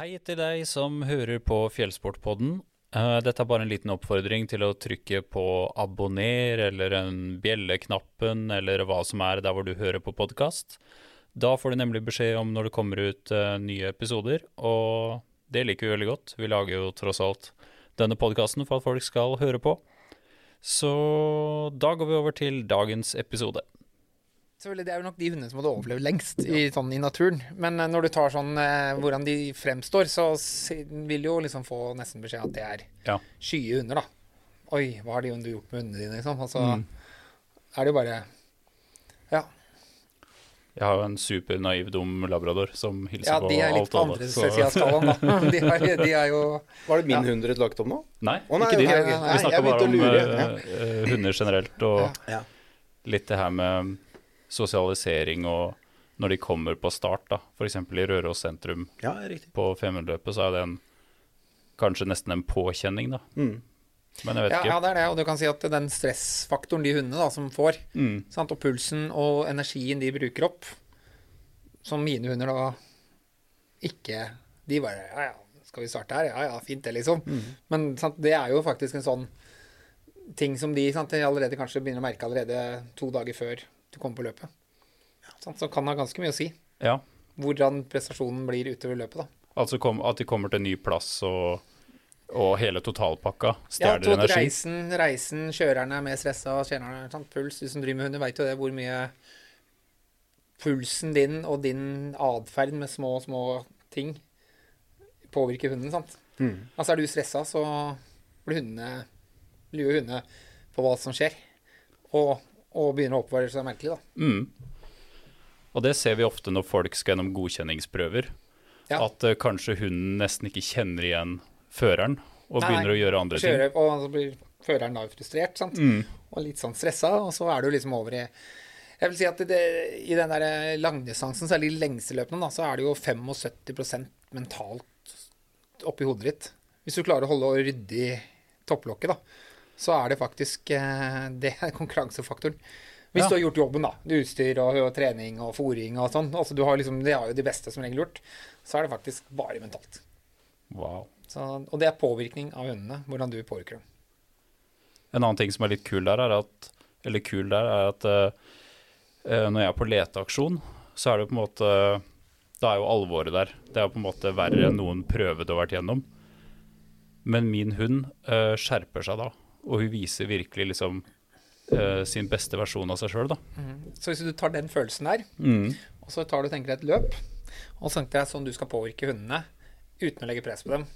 Hei til deg som hører på Fjellsportpodden. Eh, Dette er bare en liten oppfordring til å trykke på abonner eller en bjelleknappen eller hva som er der hvor du hører på podkast. Da får du nemlig beskjed om når det kommer ut eh, nye episoder, og det liker vi veldig godt. Vi lager jo tross alt denne podkasten for at folk skal høre på. Så da går vi over til dagens episode. Selvfølgelig, Det er jo nok de hundene som hadde overlevd lengst i, sånn, i naturen. Men eh, når du tar sånn eh, hvordan de fremstår, så si- vil du jo liksom få nesten beskjed at det er Ja. skye hunder, da. Oi, hva har de hundene gjort med hundene dine, liksom? Og så Mm. er det jo bare Ja. Jeg har jo en supernaiv, dum labrador som hilser ja på de er litt alt på og alle. andre så- sida av skalaen, da. De er, de er jo Var det min Ja. hund dere snakket om nå? Nei, Å, nei, ikke de. ok, ok. Vi snakker bare å om lure, eh, eh, hunder generelt, og Ja. litt det her med sosialisering og når de kommer på start, da. F.eks. i Røros sentrum Ja, på Femundløpet, så er det en, kanskje nesten en påkjenning, da. Mm. Men jeg vet ja, ikke. ja, det er det. Og du kan si at den stressfaktoren de hundene da, som får, Mm. sant? og pulsen og energien de bruker opp, som mine hunder da ikke De bare Ja, ja, skal vi starte her? Ja, ja, fint det, liksom. Men sant, det er jo faktisk en sånn ting som de, sant, de allerede kanskje begynner å merke allerede to dager før du kommer på løpet. Sant, så kan det ha ganske mye å si Ja. hvordan prestasjonen blir utover løpet, da. Altså kom, at de kommer til en ny plass og, og hele totalpakka stjeler ja, energi. reisen, reisen, kjørerne er mer stressa, kjørerne sant, puls. Du som driver med hunder, veit jo det hvor mye pulsen din og din atferd med små, små ting påvirker hunden, sant. Mm. Altså, er du stressa, så blir hundene lurer hundene på hva som skjer, og, og begynner å oppføre seg merkelig, da. Mm. Og det ser vi ofte når folk skal gjennom godkjenningsprøver. Ja. At uh, kanskje hunden nesten ikke kjenner igjen føreren, og Nei, begynner å gjøre andre ting. Og så blir føreren da frustrert, sant. Mm. og litt sånn stressa, og så er du liksom over i Jeg vil si at det, i den der langdistansen, særlig de lengste løpene, da, så er det jo 75 mentalt oppi hodet ditt. Hvis du klarer å holde og rydde i topplokket, da, så er det faktisk eh, Det er konkurransefaktoren. Hvis Ja. du har gjort jobben, da, utstyr og, og trening og fòring og sånn, altså du har liksom, det har jo de beste som regel gjort, så er det faktisk bare mentalt. Wow. Så, og det er påvirkning av hundene, hvordan du påvirker dem. En annen ting som er litt kul der, er at, eller kul der, er at eh, når jeg er på leteaksjon, så er det på en måte Da er jo alvoret der. Det er på en måte verre enn noen prøve du har vært gjennom. Men min hund uh, skjerper seg da, og hun viser virkelig liksom uh, sin beste versjon av seg sjøl, da. Så hvis du tar den følelsen der, Mm. Og så tar du tenker deg et løp, og så tenker deg sånn du skal påvirke hundene uten å legge press på dem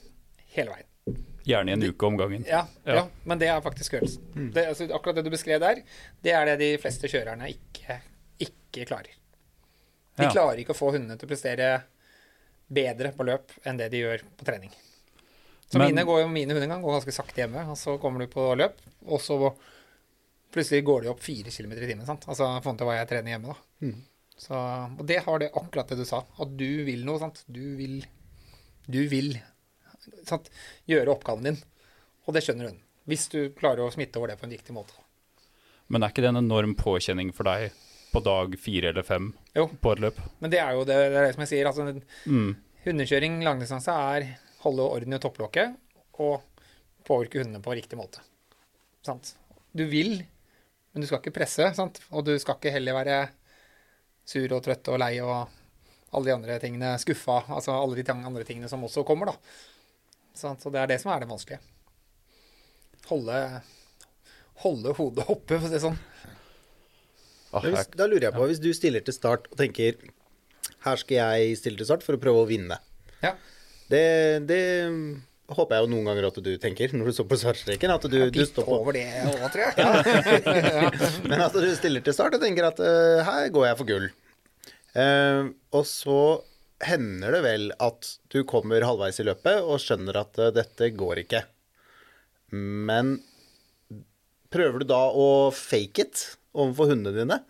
hele veien. Gjerne i en uke om gangen. Ja, ja. Ja. men det er faktisk følelsen. Det, altså, akkurat det du beskrev der, det er det de fleste kjørerne ikke, ikke klarer. De Ja. klarer ikke å få hundene til å prestere bedre på løp enn det de gjør på trening. Så Men- mine, går, mine hunder kan gå ganske sakte hjemme, og så kommer du på løp, og så plutselig går de opp fire kilometer i timen. Sant? Altså forhold til hva jeg trener hjemme, da. Så, og det har det akkurat det du sa, at du vil noe, sant. Du vil Du vil sant? gjøre oppgaven din, og det skjønner hun. Hvis du klarer å smitte over det på en riktig måte. Men er ikke det en enorm påkjenning for deg på dag fire eller fem Jo. på et løp? Men det er jo det, det, er det som jeg sier. Altså, Mm. hundekjøring langdistanse er holde orden i topplokket og påvirke hundene på riktig måte. Sant? Du vil, men du skal ikke presse, sant? og du skal ikke heller være sur og trøtt og lei og alle de andre tingene, skuffa, altså alle de andre tingene som også kommer, da. Sant? Så det er det som er det vanskelige. Holde, holde hodet oppe, for å si det sånn. Ah, hvis, da lurer jeg på, hvis du stiller til start og tenker her skal jeg stille til start for å prøve å vinne. Ja. Det, det håper jeg jo noen ganger at du tenker når du står på startstreken. At du, du står på, over det òg, tror jeg. men at du stiller til start og tenker at uh, her går jeg for gull. Uh, og så hender det vel at du kommer halvveis i løpet og skjønner at uh, dette går ikke. Men prøver du da å fake it overfor hundene dine?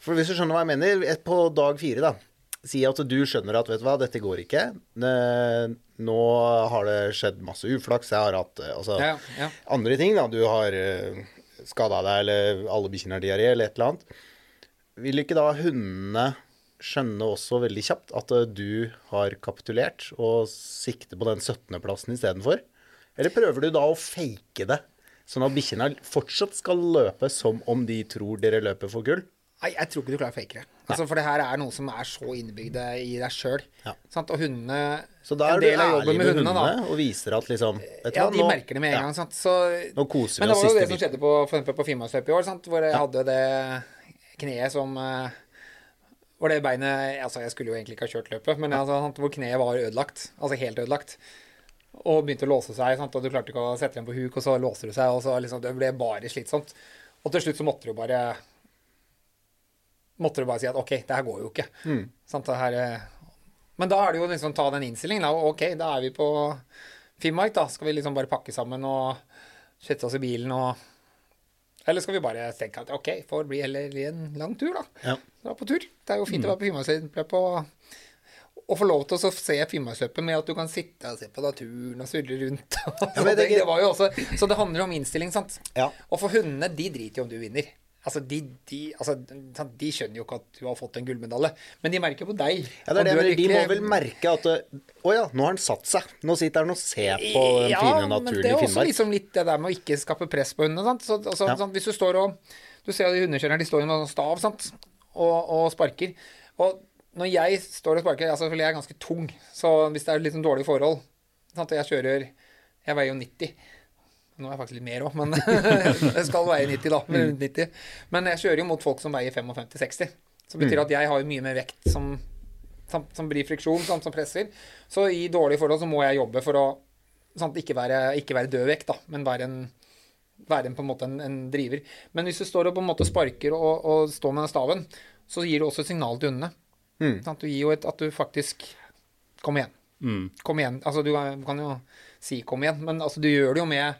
For hvis du skjønner hva jeg mener, på dag fire, da. Si at du skjønner at vet du hva, dette går ikke. Nå har det skjedd masse uflaks. Jeg har hatt eh, altså, Ja, ja. andre ting. da, Du har uh, skada deg, eller alle bikkjene har diaré, eller et eller annet. Vil ikke da hundene skjønne også veldig kjapt at eh, du har kapitulert og sikter på den 17.-plassen istedenfor? Eller prøver du da å fake det, sånn at bikkjene fortsatt skal løpe som om de tror dere løper for gull? Nei, jeg tror ikke du klarer å fake det. Altså, for det her er noe som er så innebygd i deg sjøl. Ja. Og hundene Så da er du ærlig med hundene, da, og viser at liksom Ja, hva, de nå- merker det med en ja, gang. Sant? Så, Nå koser men vi det oss var jo siste det som skjedde på, for eksempel på Finnmarksløpet i år, sant? hvor jeg hadde det kneet som eh, Hvor det beinet Altså, jeg skulle jo egentlig ikke ha kjørt løpet, men altså, sant, hvor kneet var ødelagt. Altså helt ødelagt. Og begynte å låse seg, sant? og du klarte ikke å sette den på huk, og så låser du seg, og så liksom Det ble bare slitsomt. Og til slutt så måtte du bare Måtte du bare si at OK, det her går jo ikke. Mm. Sant, her, eh, men da er det jo liksom ta den innstillingen. Da. OK, da er vi på Finnmark, da. Skal vi liksom bare pakke sammen og sette oss i bilen og Eller skal vi bare tenke at OK, får bli heller en lang tur, da. Ja. Dra på tur. Det er jo Mm. fint å være på Finnmarksløpet og, og få lov til å se Finnmarksløpet med at du kan sitte og se på naturen og surre rundt. så, ja, det, det- det var jo også, så det handler om innstilling, sant. Ja. Og for hundene, de driter jo om du vinner. Altså de, de, altså, de skjønner jo ikke at du har fått en gullmedalje, men de merker på deg. Ja, det er det, men de må vel merke at eh, Å ja, nå har han satt seg. Nå sitter han og ser på den Ja, fine men naturen det er også Finnmark. liksom litt det der med å ikke skape press på hundene. Så, altså, Ja. sånn, Hvis du står og Du ser jo de hundekjørerne, de står med sånn stav sant? Og, og sparker. Og når jeg står og sparker altså, Jeg er ganske tung, så hvis det er litt sånn dårlige forhold sant? Jeg kjører Jeg veier jo 90. Nå er jeg faktisk litt mer òg, men jeg skal veie 90, da. Rundt 90. Men jeg kjører jo mot folk som veier 55-60. Som betyr at jeg har jo mye mer vekt som, som, som blir friksjon, sant, som presser. Så i dårlige forhold så må jeg jobbe for å sant, ikke, være, ikke være død vekt, da, men være en, være en, på en måte en, en driver. Men hvis du står og på en måte sparker og, og står med den staven, så gir du også et signal til hundene. Mm. Sånn, Du gir jo et, at du faktisk Kom igjen. Mm. Kom igjen. Altså, du kan jo si 'kom igjen', men altså, du gjør det jo med?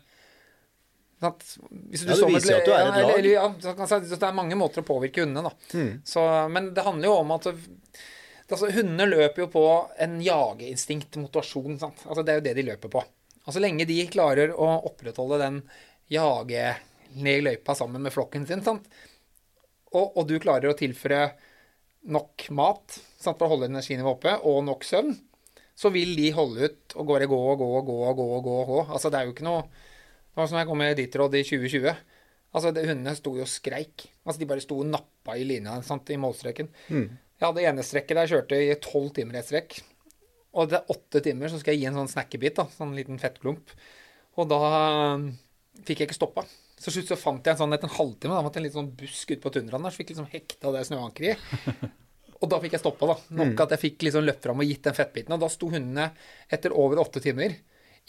Hvis du ja, det viser jo at du er et lag. eller- Ja, så kan si- det er mange måter å påvirke hundene, da. Mm. Så, men det handler jo om at altså, Hundene løper jo på en jageinstinkt, motivasjon. Sant? Altså, det er jo det de løper på. Og så lenge de klarer å opprettholde den jage ned i løypa sammen med flokken sin? Og, og du klarer å tilføre nok mat sant, for å holde energinivået oppe, og nok søvn, så vil de holde ut og bare gå og gå og gå og gå. og gå, og gå. Altså, det er jo ikke noe Det var som jeg kom med Ditrod i 2020. Altså, det, Hundene sto jo og skreik. Altså, De bare sto og nappa i linja sant, i målstreken. Mm. Jeg hadde ene strekket der jeg kjørte i tolv timer i et strekk. Og det er åtte timer, så skal jeg gi en sånn snackebit, da, sånn liten fettklump. Og da um, fikk jeg ikke stoppa. Så slutt så fant jeg en sånn etter en halvtime, da, måtte jeg en liten sånn busk ute på tundraen der, så fikk jeg liksom hekta det snøankeret i. Og da fikk jeg stoppa, da. Nok at jeg fikk liksom løpt fram og gitt den fettbiten. Og da sto hundene etter over åtte timer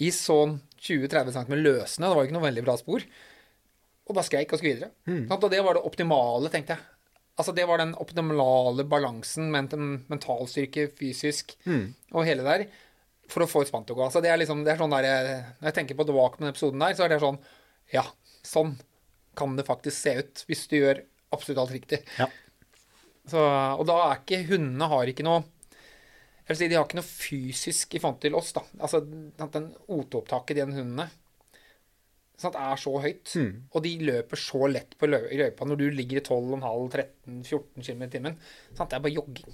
i sånn 20-30 cm løsende, det var jo ikke noe veldig bra spor, og da skreik og skulle videre. Mm. Og det var det optimale, tenkte jeg. Altså Det var den optimale balansen med en mentalstyrke, fysisk og hele der, for å få et spann til å gå. Altså det er liksom, det er sånn der, Når jeg tenker på tilbake på den episoden der, så er det sånn Ja, sånn kan det faktisk se ut hvis du gjør absolutt alt riktig. Ja. Så, og da er ikke Hundene har ikke noe jeg vil si, De har ikke noe fysisk i forhold til oss. da. Altså, Den OT-opptaket i den hundene sant, er så høyt. Og de løper så lett på lø- løypa når du ligger i 12,5-13-14 km i timen. Sant? Det er bare jogging.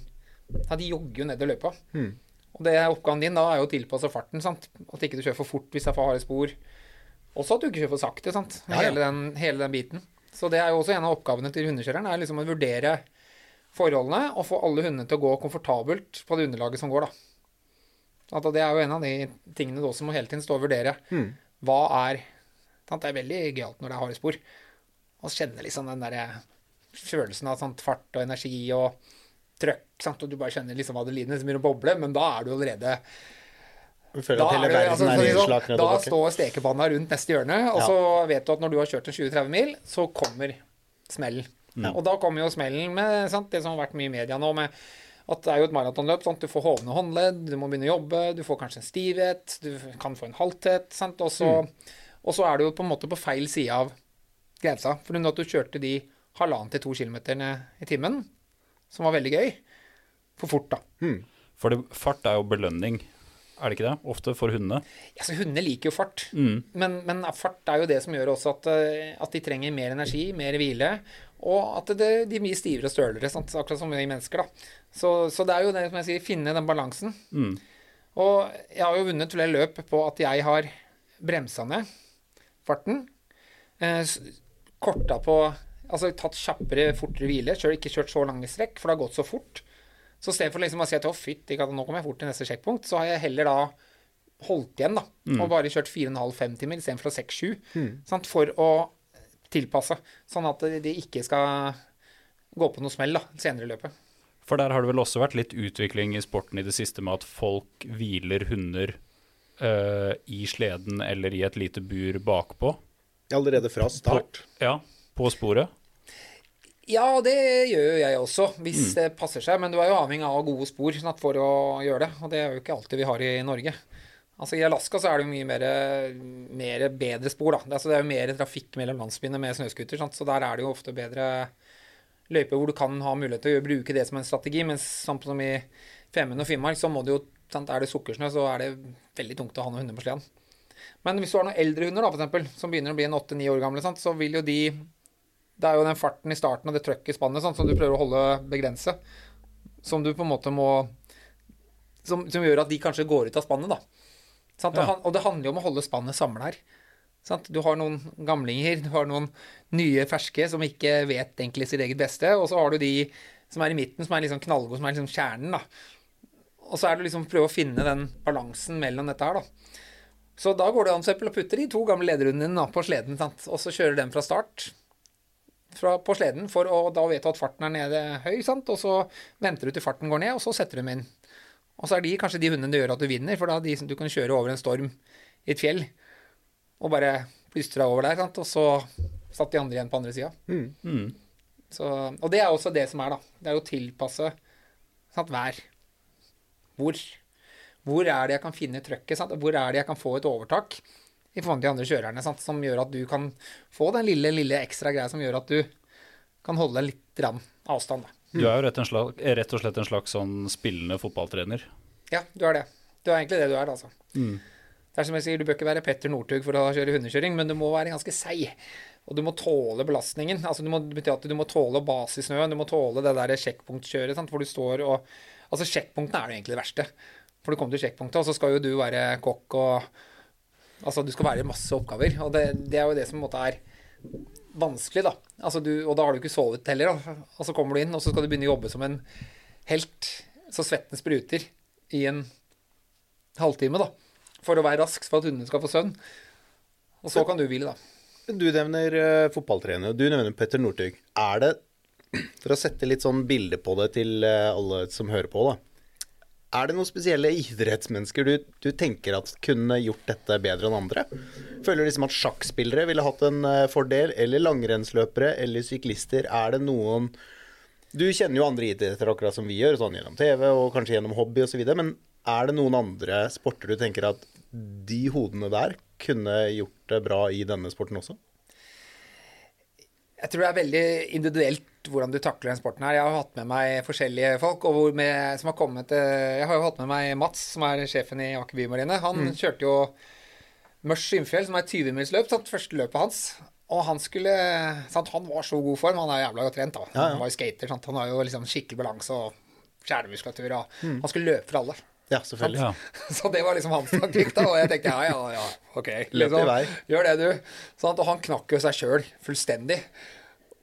Ja, de jogger jo ned i løypa. Og det er oppgaven din da er jo å tilpasse farten. sant? At ikke du kjører for fort hvis det er for harde spor. Også at du ikke kjører for sakte. sant? Ja, ja. Hele, den, hele den biten. Så det er jo også en av oppgavene til hundekjøreren. er liksom å vurdere forholdene og få alle hundene til å gå komfortabelt på det underlaget som går. da. At det er jo en av de tingene du også må hele tiden stå og vurdere. Mm. Hva er sant? Det er veldig gøyalt når det er harde spor. Å kjenne liksom den der følelsen av sant, fart og energi og trøkk. Sant? Og du bare kjenner liksom adrenalinen som begynner å boble, men da er du allerede da, er det, altså, sånn, da står stekepanna rundt neste hjørne, og Ja. så vet du at når du har kjørt en 20-30 mil, så kommer smellen. Ja. Og da kommer jo smellen med sant, det som har vært mye i media nå, med at det er jo et maratonløp. Sant? Du får hovne håndledd, du må begynne å jobbe, du får kanskje en stivhet, du kan få en halthet. Sant? Og, så, og så er du jo på en måte på feil side av grensa. For når du kjørte de halvannen til to kilometerne i timen, som var veldig gøy, for fort, da. For det, fart er jo belønning. er det ikke det? Ofte for hundene. Ja, så Hundene liker jo fart, Mm. men, men fart er jo det som gjør også at, eh, at de trenger mer energi, mer hvile, og at det, de er mye stivere og stølere, sant? akkurat som vi mennesker. da. Så, så det er jo det som jeg sier, finne den balansen. Mm. Og jeg har jo vunnet flere løp på at jeg har bremsa ned farten, eh, korta på Altså tatt kjappere, fortere hvile, kjør, ikke kjørt så lange strekk, for det har gått så fort. Så istedenfor liksom å si at å fytti nå kommer jeg fort til neste sjekkpunkt, så har jeg heller da holdt igjen, da. Og bare kjørt 4,5-5 timer istedenfor 6-7. sant, For å tilpasse, sånn at de ikke skal gå på noe smell da, senere i løpet. For der har det vel også vært litt utvikling i sporten i det siste med at folk hviler hunder uh, i sleden eller i et lite bur bakpå. Allerede fra start. Ja, på sporet. Ja, det gjør jo jeg også, hvis det passer seg. Men du er jo avhengig av gode spor sant, for å gjøre det. Og det er jo ikke alltid vi har i Norge. Altså I Alaska så er det jo mye mer, mer bedre spor. da. Det, altså, det er jo mer trafikk mellom landsbyene med snøscooter, så der er det jo ofte bedre løyper hvor du kan ha mulighet til å bruke det som en strategi. Mens samt som i Femund og Finnmark, så må du jo sant, Er det sukkersnø, så er det veldig tungt å ha noen hunder på sleden. Men hvis du har noen eldre hunder, da, for eksempel, som begynner å bli en åtte-ni år gamle, sant, så vil jo de Det er jo den farten i starten og det trøkket i spannet sant, som du prøver å holde begrense, som du på en måte må Som, som gjør at de kanskje går ut av spannet, da. Sant? Og, Ja. han, og det handler jo om å holde spannet samla her. Sant? Du har noen gamlinger, du har noen nye ferske som ikke vet egentlig sitt eget beste, og så har du de som er i midten, som er liksom knallgode, som er liksom kjernen, da. Og så er det liksom å prøve å finne den balansen mellom dette her, da. Så da går det an å putte de to gamle lederhundene dine på sleden, sant? og så kjører den fra start fra, på sleden, for å, da vet du at farten er nede høy, sant? og så venter du til farten går ned, og så setter du dem inn. Og så er de kanskje de hundene det gjør at du vinner, for da er de som du kan kjøre over en storm i et fjell, og bare plystre over der, sant? og så satt de andre igjen på andre sida. Mm. Og det er også det som er, da. Det er å tilpasse sant, vær. Hvor? Hvor er det jeg kan finne trøkket? Sant? Hvor er det jeg kan få et overtak i forhold til de andre kjørerne, sant? som gjør at du kan få den lille, lille ekstra greia som gjør at du kan holde litt avstand. Da. Du er jo rett, en slag, rett og slett en slags sånn spillende fotballtrener. Ja, du er det. Du er egentlig det du er, altså. Det er som jeg sier, Du bør ikke være Petter Northug for å kjøre hundekjøring, men du må være ganske seig. Og du må tåle belastningen. Altså, du må, at du må tåle å base i snøen. Du må tåle det der sjekkpunktkjøret sant, hvor du står og Altså, sjekkpunktene er jo egentlig det verste. For du kommer til sjekkpunktet, og så skal jo du være kokk og Altså, du skal være i masse oppgaver. Og det, det er jo det som på en måte er vanskelig, da. Altså, du, og da har du ikke sovet heller, da. Og så kommer du inn, og så skal du begynne å jobbe som en helt så svetten spruter i en halvtime, da. For å være rask for at hundene skal få søvn. Og så kan du hvile, da. Du nevner uh, fotballtrener, du nevner Petter Northug. Er det, for å sette litt sånn bilde på det til uh, alle som hører på, da. Er det noen spesielle idrettsmennesker du, du tenker at kunne gjort dette bedre enn andre? Føler du liksom at sjakkspillere ville hatt en eh, fordel, eller langrennsløpere, eller syklister? Er det noen Du kjenner jo andre idretter akkurat som vi gjør, sånn gjennom TV og kanskje gjennom hobby osv., men er det noen andre sporter du tenker at de hodene der kunne gjort det bra i denne sporten også? Jeg tror det er veldig individuelt hvordan du takler den sporten her. Jeg har hatt med meg forskjellige folk og hvor med, som har kommet eh, Jeg har jo hatt med meg Mats, som er sjefen i Aker Bymarine. Han kjørte jo Mørs-Ymfjell, som er et 20-milsløp, sant, første løpet hans. Og han skulle sant, Han var så god form. Han er jævla godt trent. da. Han var jo skater. Sant? Han har jo liksom skikkelig balanse og kjernemuskulatur. Og Han skulle løpe for alle. Ja, selvfølgelig. Ja. Så det var liksom hans taktikk, da. Og jeg tenkte ja, ja, ja, ok. Løp i vei. Gjør det, du. Sant? Og han knakk jo seg sjøl fullstendig.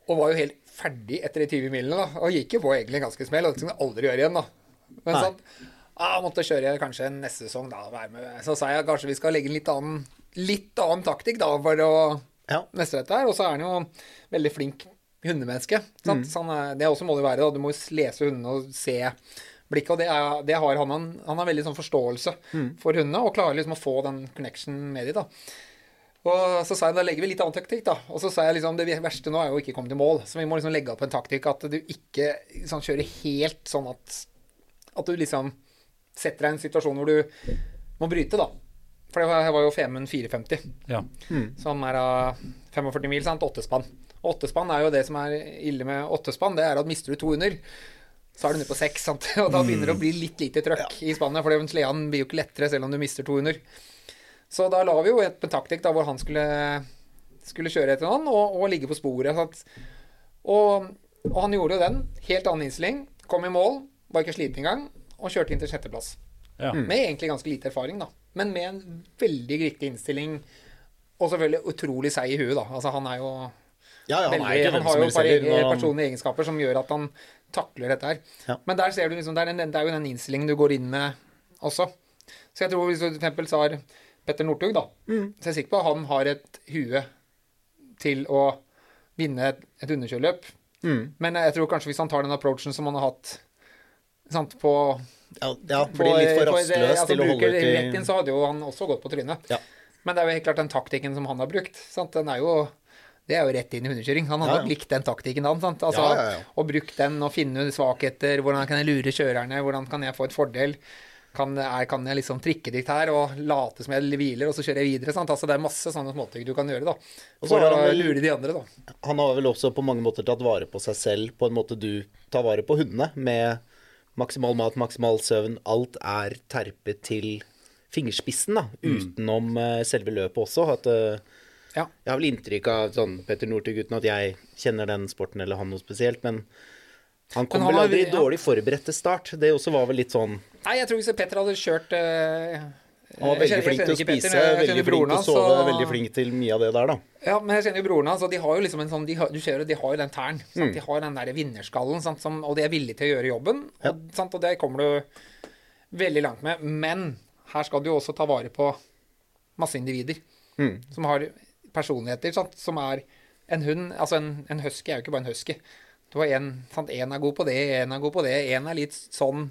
Og var jo helt ferdig etter de 20 milene, da. Og gikk jo på egentlig en ganske smell, og det skulle han aldri gjøre igjen, da. Men sånn, ah, måtte kjøre kanskje neste sesong, da. Være med. Så sa jeg kanskje vi skal legge en litt annen, litt annen taktikk, da, for å Ja. mestre dette her. Og så er han jo veldig flink hundemenneske. Mm. Sant? Så han er, det også må det være. Da. Du må jo lese hundene og se blikket. Og det, er, det har han. Han, han har veldig sånn forståelse Mm. for hundene og klarer liksom å få den connection med dem. da. Og så sa jeg da legger vi litt annen taktikk, da. Og så sa jeg liksom det verste nå er jo å ikke komme til mål. Så vi må liksom legge opp en taktikk at du ikke sånn, kjører helt sånn at At du liksom setter deg i en situasjon hvor du må bryte, da. For det var, var jo Femund 450 ja. som er av 45 mil, sant? Åttespann. Åttespann er jo det som er ille med åttespann, det er at mister du to hunder, så er du nede på seks, sant? og da begynner det å bli litt lite trøkk i spannet, for den sleden blir jo ikke lettere selv om du mister 200. Så da la vi jo et taktikk da, hvor han skulle, skulle kjøre etter noen og, og ligge på sporet. Sant? Og, og han gjorde jo den. Helt annen innstilling. Kom i mål, var ikke sliten engang, og kjørte inn til sjetteplass. Ja. Med egentlig ganske lite erfaring, da. Men med en veldig riktig innstilling, og selvfølgelig utrolig seig i huet, da. Altså, han er jo Ja, ja, han veldig, er ikke han har jo par heller. egne personlige egenskaper som gjør at han takler dette her. Ja. Men der ser du liksom, det er, den, det er jo den innstillingen du går inn med også. Så jeg tror hvis du for eksempel tar Petter Northug, da, Mm. så er jeg sikker på at han har et hue til å vinne et, et underkjørløp. Mm. Men jeg tror kanskje hvis han tar den approachen som han har hatt sant, på Ja, ja, blir litt for rastløst rastløs altså, til å holde bruker rett inn, så hadde jo han også gått på trynet. Ja. Men det er jo helt klart den taktikken som han har brukt, sant? den er jo det er jo rett inn i hundekjøring. Han hadde Ja, ja. nok likt den taktikken han. Sant? Altså, Ja, ja, ja. Og brukt den og finne svakheter. Hvordan kan jeg lure kjørerne? Hvordan kan jeg få et fordel? Kan, er, kan jeg liksom trikke dit her og late som jeg hviler, og så kjører jeg videre? Sant? Altså, det er masse sånne småting du kan gjøre da, for å vel- lure de andre. da. Han har vel også på mange måter tatt vare på seg selv på en måte du tar vare på hundene, med maksimal mat, maksimal søvn. Alt er terpet til fingerspissen, da, utenom mm. selve løpet også. At, eh, Ja. Jeg har vel inntrykk av sånn Petter Northug, uten at jeg kjenner den sporten eller han noe spesielt, men han kom vel aldri ja. dårlig forberedt til start. Det også var vel litt sånn Nei, jeg tror hvis Petter hadde kjørt uh, Han var veldig flink til å spise, Petter, veldig flink til å sove, så- veldig flink til mye av det der, da. Ja, men jeg kjenner jo broren hans, og de har jo liksom en sånn de har, Du ser jo, de har jo den tæren. Sant? De har den der vinnerskallen, sant? Som, og de er villige til å gjøre jobben. Og, sant? og det kommer du veldig langt med. Men her skal du jo også ta vare på masse individer Mm. som har personligheter, sant? som er en hund Altså, en, en husky er jo ikke bare en husky. Du har en, sant? en er god på det, en er god på det, en er litt sånn,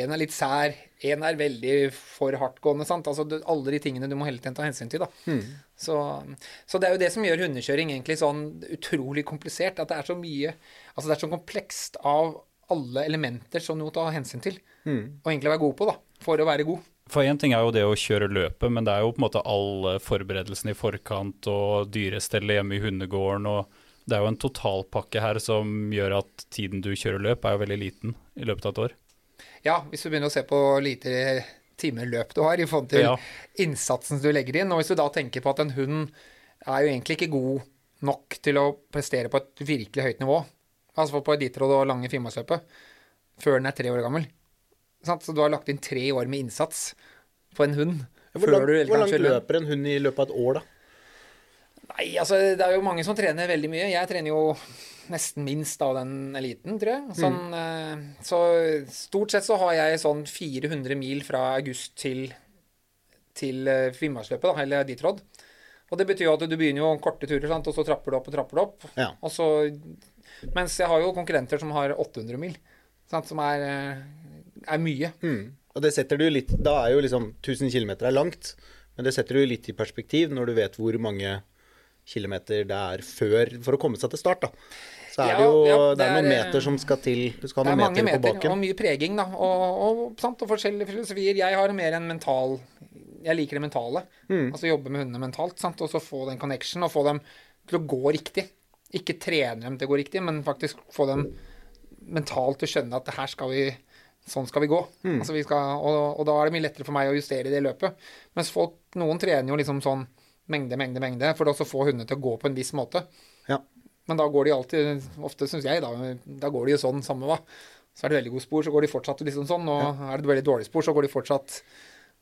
en er litt sær, en er veldig for hardtgående. Sant? Altså, du, alle de tingene du må hele tiden ta hensyn til. da. Så, så det er jo det som gjør hundekjøring egentlig sånn utrolig komplisert. At det er så mye Altså det er så komplekst av alle elementer som du må ta hensyn til. Og egentlig være god på, da. For å være god. For én ting er jo det å kjøre løpet, men det er jo på en måte alle forberedelsene i forkant og dyrestellet hjemme i hundegården og Det er jo en totalpakke her som gjør at tiden du kjører løp, er jo veldig liten i løpet av et år. Ja, hvis du begynner å se på lite timer løp du har i forhold til Ja. innsatsen du legger inn, og hvis du da tenker på at en hund er jo egentlig ikke god nok til å prestere på et virkelig høyt nivå, altså på Editrod og lange Finnmarksløpet, før den er tre år gammel. Sant? Så du har lagt inn tre år med innsats på en hund. Hvor, før langt, hvor langt løper en hund i løpet av et år, da? Nei, altså det er jo mange som trener veldig mye. Jeg trener jo nesten minst av den eliten, tror jeg. Sånn, mm. Så stort sett så har jeg sånn 400 mil fra august til, til eh, Finnmarksløpet, da, eller Detroit. Og det betyr jo at du begynner jo korte turer, sant? og så trapper du opp og trapper du opp. Ja. Og så, mens jeg har jo konkurrenter som har 800 mil, sant? som er, eh, er mye. Mm. Og det setter du litt Da er jo liksom 1000 km er langt, men det setter du litt i perspektiv når du vet hvor mange kilometer det er før for å komme seg til start, da. Så er Ja, det jo ja, det det er noen er, meter som skal til. Du skal Det ha er noen mange meter på meter og mye preging, da. Og, og, sant? og forskjellige filosofier. Jeg har mer en mental Jeg liker det mentale. Mm. Altså jobbe med hundene mentalt. Sant? Og så få den connection, og få dem til å gå riktig. Ikke trene dem til å gå riktig, men faktisk få dem mentalt til å skjønne at det her skal vi Sånn skal vi gå. Mm. Altså vi skal, og, og da er det mye lettere for meg å justere det løpet. Mens folk, noen trener jo liksom sånn mengde, mengde, mengde, for å få hundene til å gå på en viss måte. Ja. Men da går de alltid, ofte syns jeg, da, da går de jo sånn samme hva. Så er det veldig god spor, så går de fortsatt liksom sånn. Og er det veldig dårlig spor, så går de fortsatt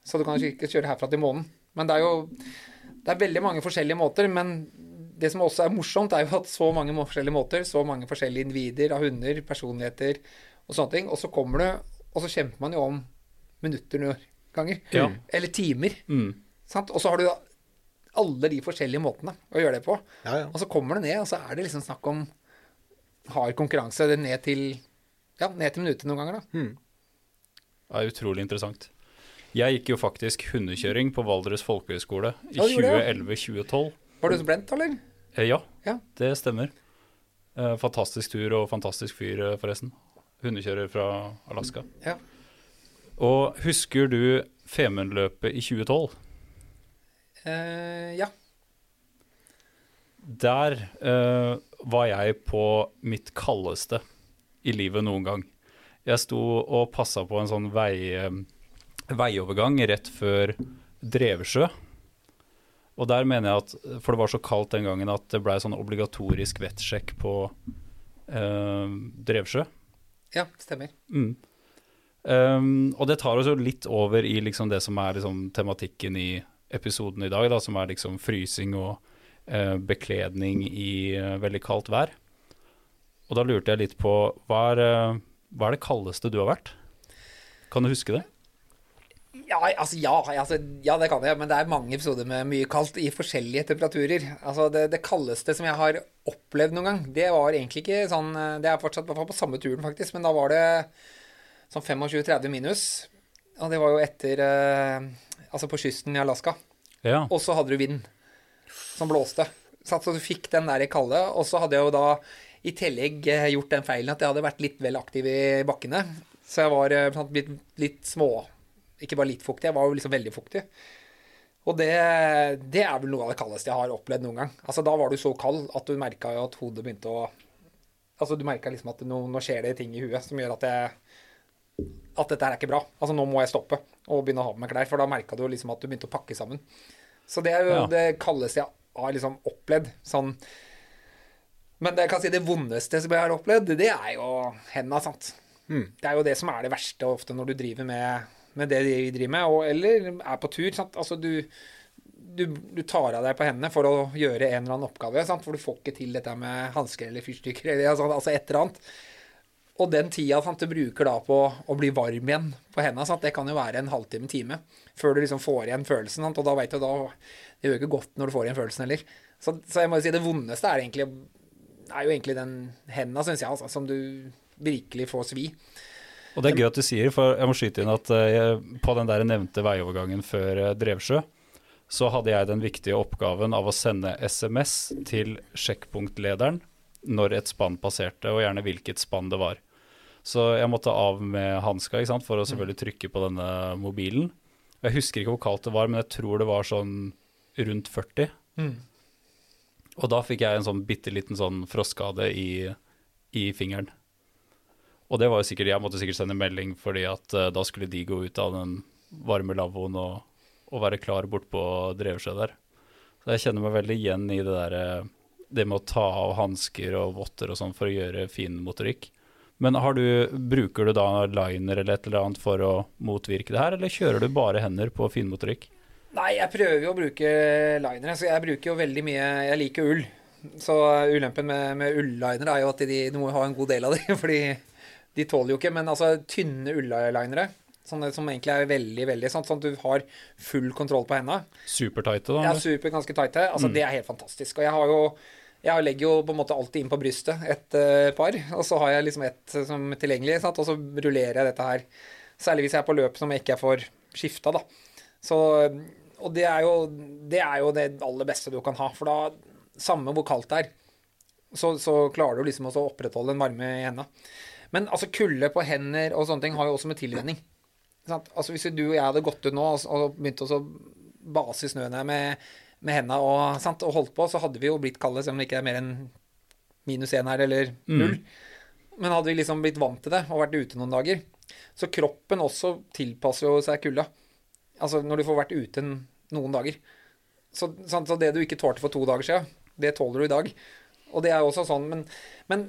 Så du kan ikke kjøre herfra til månen. Men det er jo det er veldig mange forskjellige måter. Men det som også er morsomt, er jo at så mange forskjellige måter, så mange forskjellige individer av hunder, personligheter og sånne ting. Og så kommer du, og så kjemper man jo om minutter noen ganger. Ja. Eller timer. Mm. Sant? Og så har du alle de forskjellige måtene å gjøre det på. Ja, ja. Og så kommer det ned, og så er det liksom snakk om hard konkurranse det ned til ja, ned til minuttet noen ganger, da. Det er utrolig interessant. Jeg gikk jo faktisk hundekjøring på Valdres folkehøgskole i Ja, du gjorde det, 2011-2012. Var du så brent, eller? Eh, ja, Ja. det stemmer. Eh, fantastisk tur og fantastisk fyr, eh, forresten. Hundekjører fra Alaska. Ja. Og husker du Femundløpet i 2012? Eh, ja. Der eh, var jeg på mitt kaldeste i livet noen gang. Jeg sto og passa på en sånn vei, eh, veiovergang rett før Drevesjø. Og der mener jeg at For det var så kaldt den gangen at det blei sånn obligatorisk vettsjekk på eh, Drevsjø. Ja, stemmer. Mm. Um, og det tar oss jo litt over i liksom det som er liksom tematikken i episoden i dag, da, som er liksom frysing og uh, bekledning i uh, veldig kaldt vær. Og da lurte jeg litt på hva er, uh, hva er det kaldeste du har vært? Kan du huske det? Ja, altså, ja, altså, ja, det kan jeg, men det er mange episoder med mye kaldt i forskjellige temperaturer. Altså, det, det kaldeste som jeg har opplevd noen gang, det var egentlig ikke sånn eh, Det er fortsatt på samme turen, faktisk, men da var det sånn 25-30 minus. Og det var jo etter eh, Altså på kysten i Alaska. Ja. Og så hadde du vind som blåste. Så du fikk den der kalde. Og så hadde jeg jo da i tillegg eh, gjort den feilen at jeg hadde vært litt vel aktiv i bakkene. Så jeg var eh, sånn, litt, litt små Ikke bare litt fuktig, jeg var jo liksom veldig fuktig. Og det, det er vel noe av det kaldeste jeg har opplevd noen gang. Altså Da var du så kald at du merka jo at hodet begynte å Altså du merka liksom at nå, nå skjer det ting i huet som gjør at jeg at dette her er ikke bra. Altså nå må jeg stoppe og begynne å ha på meg klær, for da merka du liksom at du begynte å pakke sammen. Så det er jo Ja. det kaldeste jeg har liksom opplevd. Sånn Men det jeg kan si det vondeste som jeg har opplevd, det er jo henda, sant. Det er jo det som er det verste ofte når du driver med, med det de driver med, og, eller er på tur. Sant? Altså du, du, du tar av deg på hendene for å gjøre en eller annen oppgave, sant? for du får ikke til dette med hansker eller fyrstikker eller altså, altså et eller annet. Og den tida sant, du bruker da på å bli varm igjen på hendene, sant, det kan jo være en halvtime, time, før du liksom får igjen følelsen. Sant, og da vet du da Det gjør ikke godt når du får igjen følelsen heller. Så, så jeg må jo si det vondeste er egentlig er jo egentlig den henda, syns jeg, altså, som du virkelig får svi. Og det er gøy at du sier, for jeg må skyte inn at eh, jeg, på den der nevnte veiovergangen før eh, Drevsjø, så hadde jeg den viktige oppgaven av å sende SMS til sjekkpunktlederen når et spann passerte, og gjerne hvilket spann det var. Så jeg måtte av med hanska for å selvfølgelig trykke på denne mobilen. Jeg husker ikke hvor kaldt det var, men jeg tror det var sånn rundt 40. Og da fikk jeg en sånn bitte liten sånn frostskade i, i fingeren. Og det var jo sikkert, jeg måtte sikkert sende melding, fordi at uh, da skulle de gå ut av den varme lavvoen og, og være klar bort på Drevsjø der. Så jeg kjenner meg veldig igjen i det der eh, det med å ta av hansker og votter og sånn for å gjøre fin motorikk. Men du, bruker du da liner eller et eller annet for å motvirke det her, eller kjører du bare hender på finmotorikk? Nei, jeg prøver jo å bruke linere, så jeg bruker jo veldig mye Jeg liker ull. Så ulempen med, med ullinere er jo at de, du må ha en god del av de, fordi de tåler jo ikke. Men altså tynne ullinere, sånne som egentlig er veldig, veldig sånn, sånn at du har full kontroll på hendene, Supertighte, da? Ja, super, ganske tighte. Altså, Det er helt fantastisk. Og jeg har jo jeg legger jo på en måte alltid inn på brystet et uh, par, og så har jeg liksom ett som er tilgjengelig, sant? og så rullerer jeg dette her. Særlig hvis jeg er på løp som jeg ikke får skifta, da. Så, og det er, jo, det er jo det aller beste du kan ha, for da, samme hvor kaldt det er, så, så klarer du liksom også å opprettholde en varme i hendene. Men altså kulde på hender og sånne ting har jo også med tilvenning. Altså Hvis du og jeg hadde gått ut nå og, og begynt å base i snøen her med, med hendene og, og holdt på, så hadde vi jo blitt kalde, selv om det ikke er mer enn minus én her, eller null. Men hadde vi liksom blitt vant til det og vært ute noen dager Så kroppen også tilpasser jo seg kulda. Altså når du får vært ute noen dager. Så, sant, så det du ikke tålte for to dager siden, det tåler du i dag. Og det er jo også sånn, men, men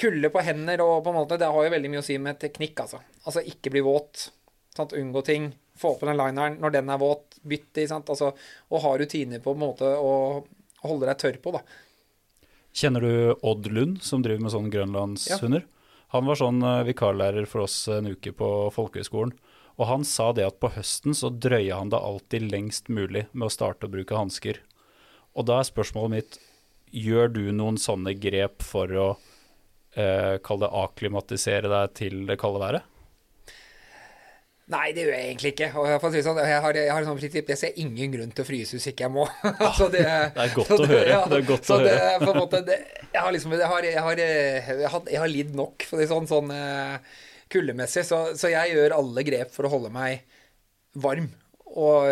kulde på hender og på en måte, det har jo veldig mye å si med teknikk, altså. Altså ikke bli våt. Sant? Unngå ting. Få på den lineren når den er våt. Bytt i. sant? Altså, og ha rutiner på en måte å holde deg tørr på, da. Kjenner du Odd Lund, som driver med sånne grønlandshunder? Han var sånn eh, vikarlærer for oss en uke på folkehøyskolen. Og han sa det at på høsten så drøya han det alltid lengst mulig med å starte å bruke hansker. Og da er spørsmålet mitt, gjør du noen sånne grep for å eh, kall det akklimatisere deg til det kalde været? Nei, det gjør jeg egentlig ikke. Og jeg, si sånn, jeg, har, jeg har sånn prinsipp, jeg ser ingen grunn til å fryse hvis ikke jeg må. så det, Det er godt så å høre. ja, Det er godt å det høre. måte, jeg har liksom, jeg har, jeg har, jeg har, lidd nok for det sånn, sånn eh, kuldemessig, så, så jeg gjør alle grep for å holde meg varm. Og,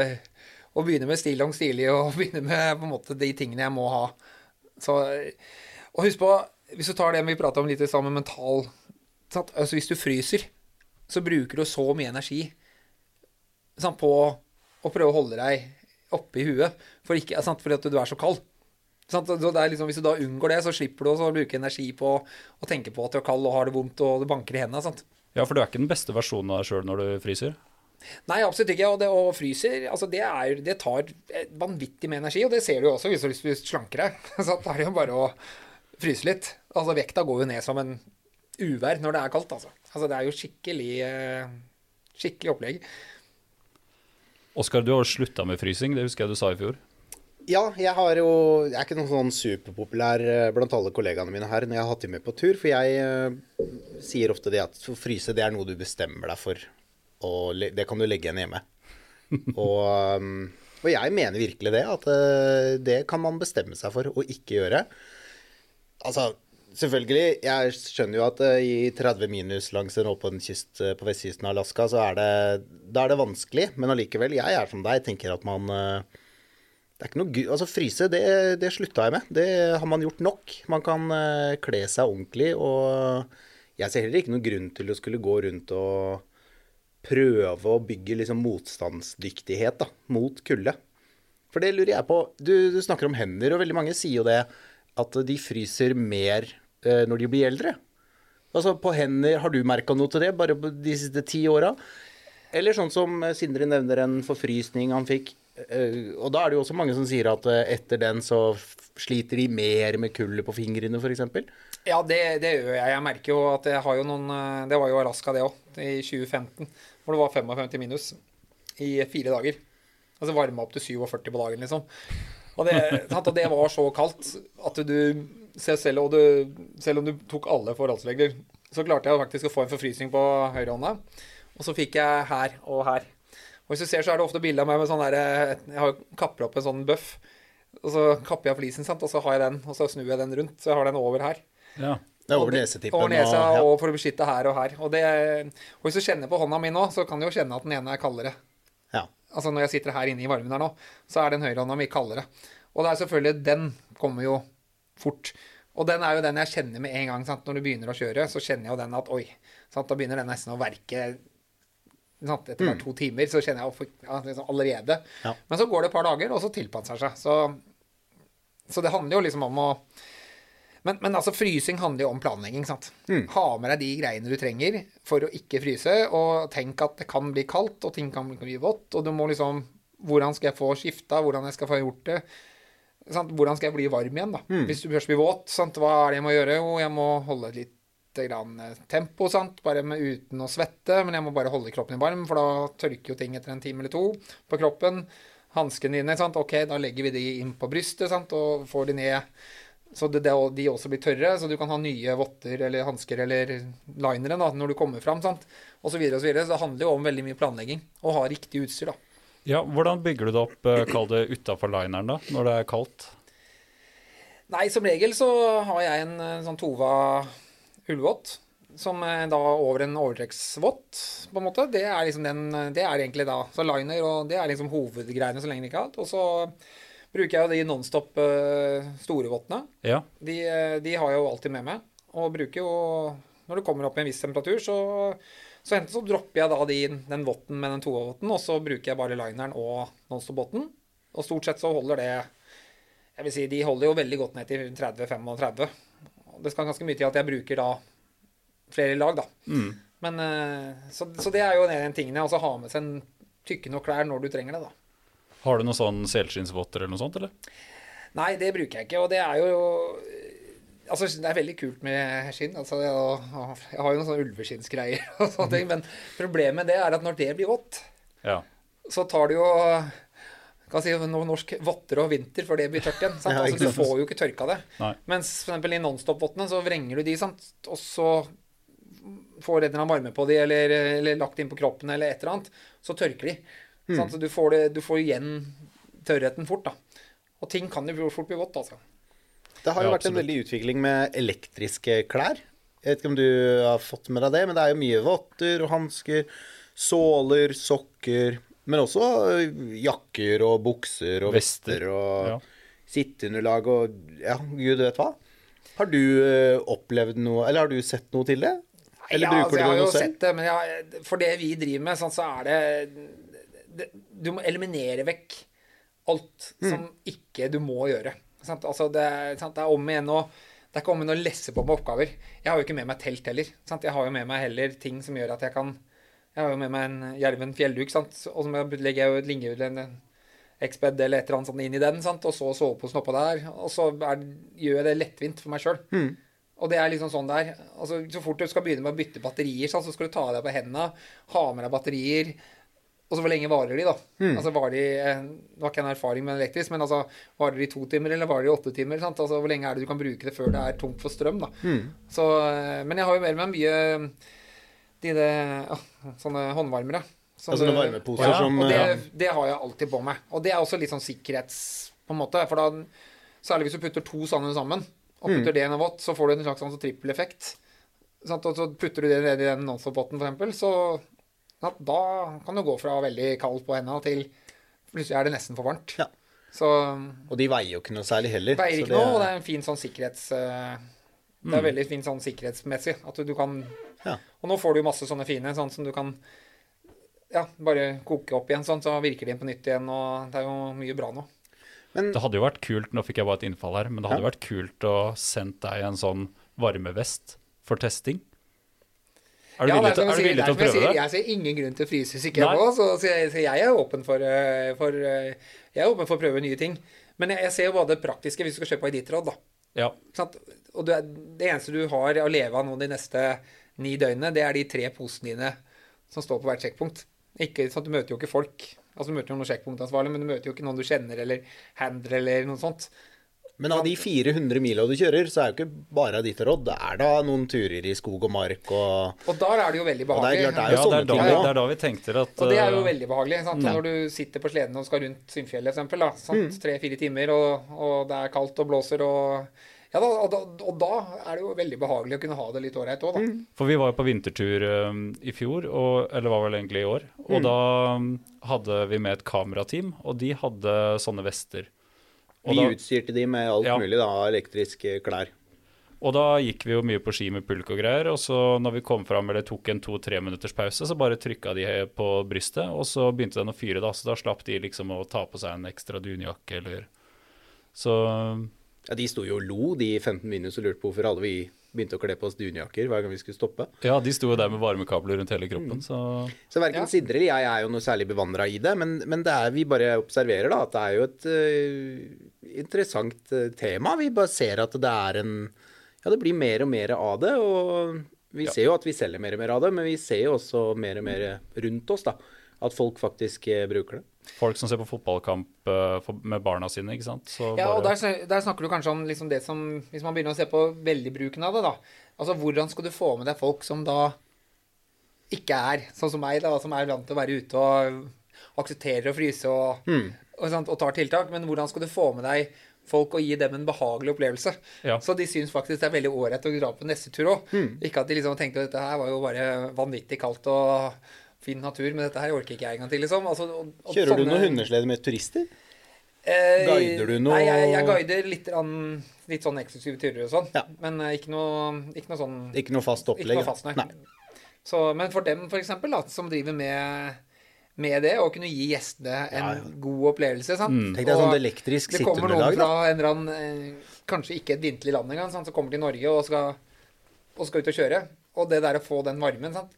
og begynne med stillongs stilig, og begynne med på en måte de tingene jeg må ha. Så, og husk på, hvis du tar det vi prata om litt sammen, mental? Altså Hvis du fryser, så bruker du så mye energi sant, på å prøve å holde deg oppe i huet for ikke, sant, fordi at du er så kald. Sant? Så det er liksom, hvis du da unngår det, så slipper du å bruke energi på å tenke på at du er kald og har det vondt og det banker i hendene. Sant? Ja, for du er ikke den beste versjonen av deg sjøl når du fryser? Nei, absolutt ikke. Og det å fryser, altså det, er, det tar vanvittig med energi. Og det ser du jo også hvis du slanker lyst til deg. Så da er det jo bare å fryse litt. Altså vekta går jo ned som en uvær når det er kaldt, altså. Altså det er jo skikkelig, eh, skikkelig opplegg. Oskar, du har slutta med frysing, det husker jeg du sa i fjor. Ja, jeg har jo Jeg er ikke noen sånn superpopulær eh, blant alle kollegaene mine her når jeg har hatt dem med på tur, for jeg uh, sier ofte det at å fryse det er noe du bestemmer deg for, og det kan du legge igjen hjemme. og, um, og, jeg mener virkelig det, at uh, det kan man bestemme seg for å ikke gjøre. Altså, selvfølgelig, jeg skjønner jo at uh, i 30 minus langs en åpen kyst på vestkysten av Alaska, så er det, da er det vanskelig, men allikevel, jeg er som deg, tenker at man det er ikke noe Altså, fryse, det, det slutta jeg med. Det har man gjort nok. Man kan kle seg ordentlig, og jeg ser heller ikke noen grunn til å skulle gå rundt og prøve å bygge liksom motstandsdyktighet da, mot kulde. For det lurer jeg på. Du, du, snakker om hender, og veldig mange sier jo det at de fryser mer når de blir eldre. Altså på hender, har du merka noe til det bare de siste ti åra? Eller sånn som Sindre nevner en forfrysning han fikk Eh, og da er det jo også mange som sier at eh, etter den så sliter de mer med kullet på fingrene, f.eks. Ja, det, det, gjør jeg. Jeg merker jo at jeg har jo noen eh, Det var jo Alaska, det òg, i 2015. Hvor det var 55 minus i fire dager. Altså varma opp til 47 på dagen, liksom. Og det, og det var så kaldt at du selv, du, selv om du tok alle forholdsregler, så klarte jeg faktisk å få en forfrysning på høyrehånda. Og så fikk jeg her og her. Og hvis du ser, så er det ofte bilde av meg med sånn der eh, Jeg har kapper opp en sånn bøff. Og så kapper jeg flisen, sant? og så har jeg den, og så snur jeg den rundt. Så jeg har den over her. Ja. Det er over nesetippen. Over nesa, og, ja. og, for å beskytte her og her. Og, det, og, hvis du kjenner på hånda mi nå, så kan du jo kjenne at den ene er kaldere. Ja. Altså når jeg sitter her inne i varmen her nå, så er den høyrehånda mi kaldere. Og det er selvfølgelig Den kommer jo fort. Og den er jo den jeg kjenner med en gang. Sant? Når du begynner å kjøre, så kjenner jeg jo den at oi, sant? da begynner den nesten å verke etter bare mm. to timer så kjenner jeg ja, liksom allerede. Ja. Men så går det et par dager, og så tilpasser seg. Så, så det handler jo liksom om å men, men, altså, frysing handler jo om planlegging. sant? Mm. Ha med deg de greiene du trenger for å ikke fryse. Og tenk at det kan bli kaldt, og ting kan bli vått. Og du må liksom Hvordan skal jeg få skifta? Hvordan jeg skal få gjort det? Sant? Hvordan skal jeg bli varm igjen, da? Mm. Hvis du først blir våt, sant? hva er det jeg må gjøre? Jo, jeg må holde litt grann eh, tempo, sant? bare med, uten å svette. Men jeg må bare holde kroppen varm, for da tørker jo ting etter en time eller to på kroppen. Hanskene dine, sant? ok, da legger vi de inn på brystet sant? og får de ned så det, det, de også blir tørre, så du kan ha nye votter eller hansker eller linere da, når du kommer fram, sant? og så videre og så videre. Så det handler jo om veldig mye planlegging, å ha riktig utstyr, da. Ja, Hvordan bygger du det opp, eh, kall det utafor lineren, da, når det er kaldt? Nei, som regel så har jeg en sånn Tova ullvott, som er da over en overtrekksvott, på en måte. Det er liksom den Det er egentlig da Så liner, og det er liksom hovedgreiene så lenge det ikke er kaldt. Og så bruker jeg jo de Nonstop store vottene. Ja. De, eh, de, har jeg jo alltid med meg. Og bruker jo Når det kommer opp i en viss temperatur, så så enten så dropper jeg da de, den votten med den tovotten, og så bruker jeg bare lineren og Nonstop-votten. Og stort sett så holder det Jeg vil si de holder jo veldig godt ned til 30-35 det skal ganske mye til at jeg bruker da flere lag, da. Mm. Men, eh, så, så, det er jo en av tingene. Altså ha med seg en tykke nok klær når du trenger det, da. Har du noen sånn selskinnsvotter eller noe sånt, eller? Nei, det bruker jeg ikke. Og det er jo Altså, det er veldig kult med skinn. Altså, jeg, jeg har jo noen sånne ulveskinnsgreier og sånne ting. Men problemet med det er at når det blir vått, ja. så tar det jo kan si noe norsk votter og vinter før det blir tørt igjen. Ja, altså, du får jo ikke tørka det. Nei. Mens f.eks. i Nonstop-vottene så vrenger du de, sant? og så får en varme på de, eller, eller, lagt inn på kroppen, eller et eller annet, så tørker de. Mm. Så du får, det, du får, igjen tørrheten fort, da. Og ting kan jo fort bli vått, altså. Det har jo ja, vært en veldig utvikling med elektriske klær. Jeg vet ikke om du har fått med deg det, men det er jo mye votter og hansker, såler, sokker men også øh, jakker og bukser og vester og ja. sitteunderlag og ja, gud vet hva. Har du øh, opplevd noe, eller har du sett noe til det? Eller ja, altså, bruker jeg du har noe jo sett det, men jeg, for det vi driver med, sånn, så er det, det Du må eliminere vekk alt Mm. som ikke du må gjøre. Sant? Altså, det, er- sant? det er om igjen å det er ikke om å lesse på med oppgaver. Jeg har jo ikke med meg telt heller. Sant? Jeg har jo med meg heller ting som gjør at jeg kan Jeg har jo med meg en Jerven fjellduk, sant? og så legger jeg jo et jo en Exped eller et eller annet sånt inn i den, sant? og så soveposen oppå der. Og så er, gjør jeg det lettvint for meg sjøl. Og det er liksom sånn der. Altså, så fort du skal begynne med å bytte batterier, sant, så skal du ta deg på hendene, ha med deg batterier. Og så hvor lenge varer de, da? Altså var de eh, Nå har ikke en erfaring med elektrisk, men altså varer de i to timer, eller varer de i åtte timer? Sant? Altså Hvor lenge er det du kan bruke det før det er tomt for strøm, da? Så, eh, men jeg har jo med meg mye de de, ja, sånne håndvarmere. Som- Ja, sånne varmeposer ja, som, og det, det har jeg alltid på meg. Og det er også litt sånn sikkerhets... på en måte, For da, særlig hvis du putter to sånne sammen, og Mm. putter det i en vått, så får du en slags sånn trippeleffekt. Sant? Og så putter du det ned i den nonstop-båten, for eksempel, så da kan du gå fra veldig kaldt på hendene til plutselig er det nesten for varmt. Ja. Så Og de veier jo ikke noe særlig heller. veier så ikke noe, og det er en fin sånn sikkerhets... eh, Det er veldig fint sånn sikkerhetsmessig. At du, du kan Ja. Og nå får du jo masse sånne fine sånn som du kan ja, bare koke opp igjen, sånn, så virker de på nytt igjen, og det er jo mye bra nå. Men Det hadde jo vært kult, nå fikk jeg bare et innfall her, men det hadde vært kult å sende deg en sånn varmevest for testing. Er du Ja, villig er du villig til å er jeg prøve sier, det? Jeg ser ingen grunn til å fryse hvis ikke jeg må, så, så, jeg, så jeg er åpen for, eh, for eh, Jeg er åpen for å prøve nye ting. Men jeg, jeg ser jo bare det praktiske hvis du skal kjøpe på Editrod, da. Ja. Sant? Og det, det eneste du har å leve av nå de neste ni døgnene, det er de tre posene dine som står på hvert sjekkpunkt. Ikke, sånn Du møter jo ikke folk. Altså Du møter jo noen sjekkpunktansvarlige, men du møter jo ikke noen du kjenner, eller handler, eller noe sånt. Men av de 400 mila du kjører, så er jo ikke bare ditt råd. Det er da noen turer i skog og mark og Og der er det jo veldig Og det er behagelig. klart, det er jo ja, det er, da, ting vi- det er da vi tenkte at Og det er jo eh, veldig behagelig. Sant? Når du sitter på sleden og skal rundt Synnfjellet, for eksempel, tre-fire timer, og, og det er kaldt og blåser og ja, da, og, da, og da er det jo veldig behagelig å kunne ha det litt ålreit òg, da. For vi var jo på vintertur um, i fjor, og, eller var vel egentlig i år. Og Mm. da um, hadde vi med et kamerateam, og de hadde sånne vester. Vi da, utstyrte de med alt Ja. mulig, da, av elektriske klær. og da gikk vi jo mye på ski med pulk og greier, og så når vi kom fram eller tok en to-tre minutters pause, så bare trykka de på brystet, og så begynte den å fyre, da. Så da slapp de liksom å ta på seg en ekstra dunjakke eller Så Ja, De sto jo og lo, de 15 minus, og lurte på hvorfor alle vi begynte å kle på oss dunjakker hver gang vi skulle stoppe. ja, de sto jo der med varmekabler rundt hele kroppen, Mm. så Så verken Ja. Sindre eller jeg er jo noe særlig bevandra i det, men, men det er, vi bare observerer da at det er jo et uh, interessant øh, tema. Vi bare ser at det er en Ja, det blir mer og mer av det, og vi Ja. ser jo at vi selger mer og mer av det, men vi ser jo også mer og mer rundt oss da, at folk faktisk eh, bruker det. folk som ser på fotballkamp eh, med barna sine, ikke sant. Så Ja, og der, der snakker du kanskje om liksom det som Hvis man begynner å se på veldig-bruken av det, da. Altså hvordan skal du få med deg folk som da ikke er sånn som meg, da, som er vant til å være ute og aksepterer å fryse og, og, sant, og tar tiltak, men hvordan skal du få med deg folk og gi dem en behagelig opplevelse? Ja. Så de syns faktisk det er veldig ålreit å dra på neste tur òg. Ikke at de liksom tenkte at dette her var jo bare vanvittig kaldt og fin natur, men dette her orker ikke jeg en gang til, liksom. Altså, og, og Kjører du sånne- noen hundeslede med turister? Eh, Guider du noe? Nei, jeg, jeg guider litt, grann- litt sånn eksklusive turer og sånn. Ja. Men eh, ikke noe, ikke noe sånn Ikke noe fast opplegg? Ikke noe fast, nei. nei. Så, men for dem, for eksempel, da, som driver med, med det, og kunne gi gjestene en Ja, ja. god opplevelse sant? Mm. Tenk deg sånn elektrisk Det kommer noen sitteunderlag, fra en eller annen eh, Kanskje ikke et vinterlig land engang, sant, som kommer til Norge og skal, og skal ut og kjøre. Og det der å få den varmen sant?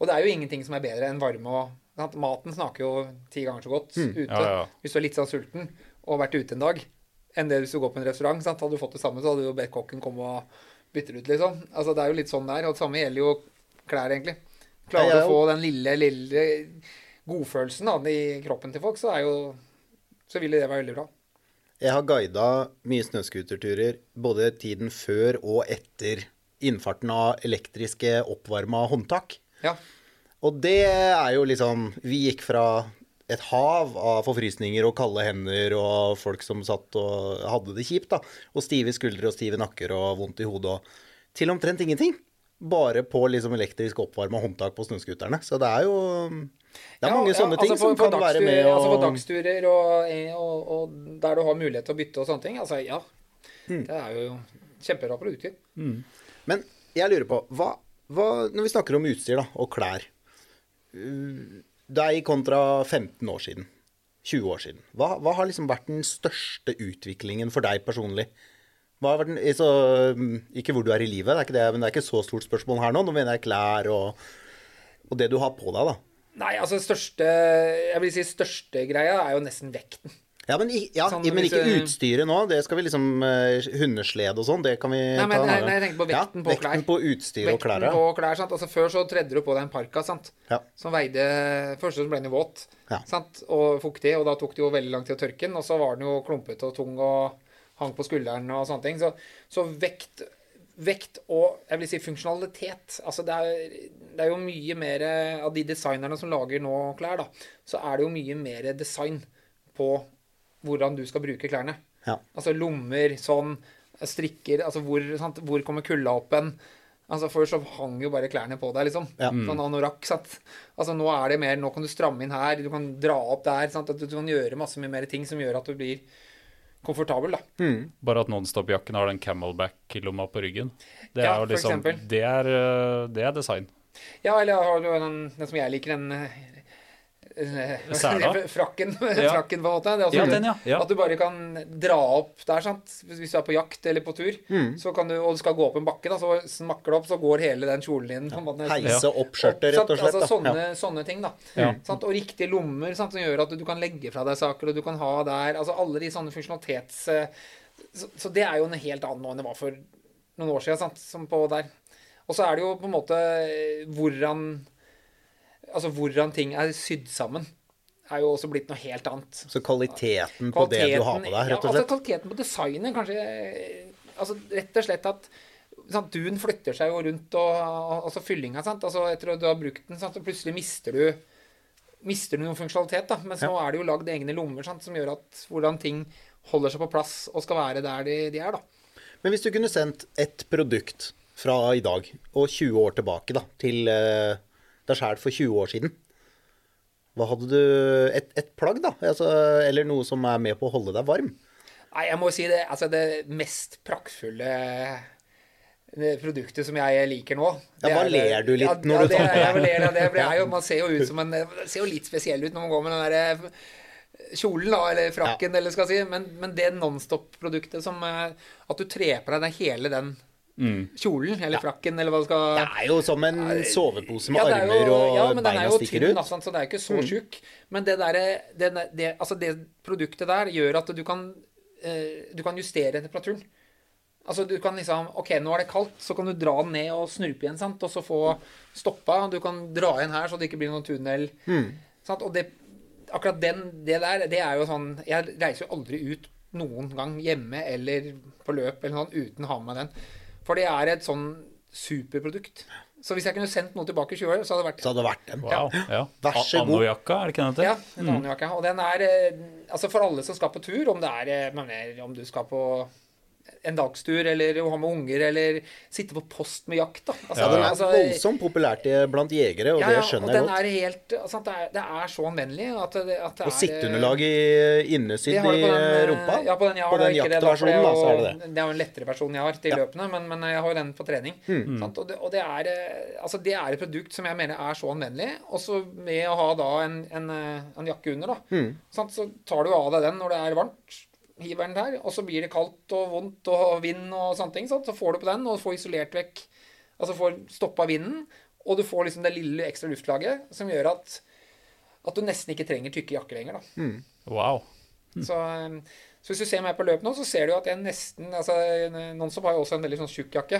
Og det er jo ingenting som er bedre enn varme og sant? Maten snakker jo ti ganger så godt Mm. ute Ja, ja. hvis du er litt sånn sulten og vært ute en dag, enn det hvis du går på en restaurant. Sant? Hadde du fått det samme, så hadde du jo bedt kokken komme og bytte det ut, liksom. Altså, det er jo litt sånn der. Og det samme gjelder jo klær, egentlig. Klarer Ja, du jeg å få den lille, lille godfølelsen da, i kroppen til folk, så er jo Så ville det være veldig bra. Jeg har guida mye snøscooterturer både tiden før og etter innfarten av elektriske oppvarma håndtak. Ja. Og det er jo liksom Vi gikk fra et hav av forfrysninger og kalde hender og folk som satt og hadde det kjipt, da. Og stive skuldre og stive nakker og vondt i hodet og Til omtrent ingenting. Bare på liksom elektrisk oppvarma håndtak på snøscooterne. Så det er jo Det er Ja, mange ja, sånne altså ting for- som for kan være med Og... Altså for dagsturer og, og, og der du har mulighet til å bytte og sånne ting. Altså, ja. Mm. Det er jo kjempebra produkter. Men jeg lurer på, hva hva, når vi snakker om utstyr da, og klær uh, Deg kontra 15 år siden, 20 år siden. Hva, hva har liksom vært den største utviklingen for deg personlig? Hva har vært den, så, um, ikke hvor du er i livet, det er ikke det, men det er ikke så stort spørsmål her nå. Nå mener jeg klær og, og det du har på deg, da. Nei, altså største Jeg vil si største greia er jo nesten vekten. Ja, men, i- ja, Sånn, men ikke hvis, utstyret nå. Det skal vi liksom uh, Hundeslede og sånn, det kan vi Nei, men- ta nei, nei, jeg tenker på vekten på klær. Vekten på utstyr og klær, ja. på klær, sant? Altså Før så tredde du på deg en parka, sant? Ja. som veide Først så ble den jo våt Ja. sant? og fuktig, og da tok det jo veldig lang tid å tørke den. Og så var den jo klumpete og tung og hang på skulderen og sånne ting. Så, så vekt, vekt og jeg vil si funksjonalitet altså det er, det er jo mye mer Av de designerne som lager nå klær, da, så er det jo mye mer design på hvordan du skal bruke klærne. Ja. Altså lommer, sånn, strikker Altså hvor, sant? hvor kommer kulda opp hen? Altså Før så hang jo bare klærne på deg, liksom. Ja. Sånn anorakk. sant? Altså Nå er det mer Nå kan du stramme inn her, du kan dra opp der. sant? At du, du kan gjøre masse mye mer ting som gjør at du blir komfortabel, da. Bare at Nonstop-jakken har den camelback-lomma på ryggen. Det er Ja, jo liksom det er, øh, det er design. Ja, eller jeg har jo den, den som jeg liker, den Frakken, Ja. frakken, på en måte. Det er også Ja, den, ja. Ja. At du bare kan dra opp der, sant. Hvis du er på jakt eller på tur, Mm. så kan du, og du skal gå opp en bakke, da, så smakker det opp, så går hele den kjolen din måte Heise opp skjørtet, rett og slett. Altså, sånne, Ja. sånne ting, da. Ja. Sant? Og riktige lommer sant? som gjør at du, du kan legge fra deg saker, og du kan ha der Altså alle de sånne funksjonalitets... eh, Så, så det er jo en helt annen nå enn det var for noen år siden, sant? Som på der. Og så er det jo på en måte eh, hvordan Altså hvordan ting er sydd sammen, er jo også blitt noe helt annet. Så kvaliteten på det du har på deg, rett og slett? Ja, altså kvaliteten på designet, kanskje Altså rett og slett at sant, Duen flytter seg jo rundt, og altså fyllinga, sant. Altså etter at du har brukt den, sant, og plutselig mister du Mister du noe funksjonalitet, da. Mens Ja. nå er det jo lagd egne lommer sant, som gjør at hvordan ting holder seg på plass og skal være der de, de er, da. Men hvis du kunne sendt et produkt fra i dag og 20 år tilbake da, til eh, deg sjæl for 20 år siden, hva hadde du Et, et plagg, da? Altså, eller noe som er med på å holde deg varm? Nei, jeg må si det, altså det mest praktfulle det produktet som jeg liker nå. Ja, hva er- ler du litt ja, når ja, du det, tar på Jeg det? det, jo, man ser jo ut som en ser jo litt spesiell ut når man går med den der kjolen, da, eller frakken, eller skal jeg si. Men, men det Nonstop-produktet som eh, At du trer på deg hele den kjolen, eller frakken, eller hva det skal Det er jo som en sovepose med Ja, er armer og ja, men den beina jo stikker tynn, ut. da, så det er ikke så tjukk. Men det, der, det, det, altså det produktet der gjør at du kan, eh, du kan justere temperaturen. Altså du kan liksom OK, nå er det kaldt, så kan du dra den ned og snurpe igjen, sant, og så få stoppa. Du kan dra igjen her, så det ikke blir noen tunnel. Sant? Og det, akkurat den, det der, det er jo sånn Jeg reiser jo aldri ut noen gang hjemme eller på løp eller sånn uten å ha med den. For det er et sånn superprodukt. Så hvis jeg kunne sendt noe tilbake i 20 år, så hadde det vært Så hadde det vært den. Wow. Ja. Vær så god. Anno-jakka, er det ikke den heter? Ja, en mm. jakke. Og den er eh, Altså for alle som skal på tur, om det er eh, mener, Om du skal på en dagstur, eller å ha med unger, eller sitte på post med jakt, da. Altså, Ja, den er altså, voldsomt populært blant jegere, og ja, det skjønner og jeg den godt. er helt altså, det, er, det er så anvendelig at det, at det Og er sitteunderlag i innesydd i eh, rumpa. Ja, på den jeg har. På den jaktversjonen, da, så er det det. det er jo en lettere versjon jeg har til Ja. løpene, men, men jeg har jo den på trening. Mm. Sant? Og, det, og det, er, eh, altså, det er et produkt som jeg mener er så anvendelig. Også med å ha da en, en, eh, en jakke under, da. Mm. Sant? Så tar du av deg den når det er varmt. Hiver den der, og så blir det kaldt og vondt og vind og sånne ting. Sant? Så får du på den og får isolert vekk Altså får stoppa vinden, og du får liksom det lille ekstra luftlaget som gjør at at du nesten ikke trenger tykke jakker lenger. da. Mm. Wow. Så, um, så hvis du ser meg på løp nå, så ser du jo at jeg nesten altså, Nonstop har jo også en veldig sånn tjukk jakke.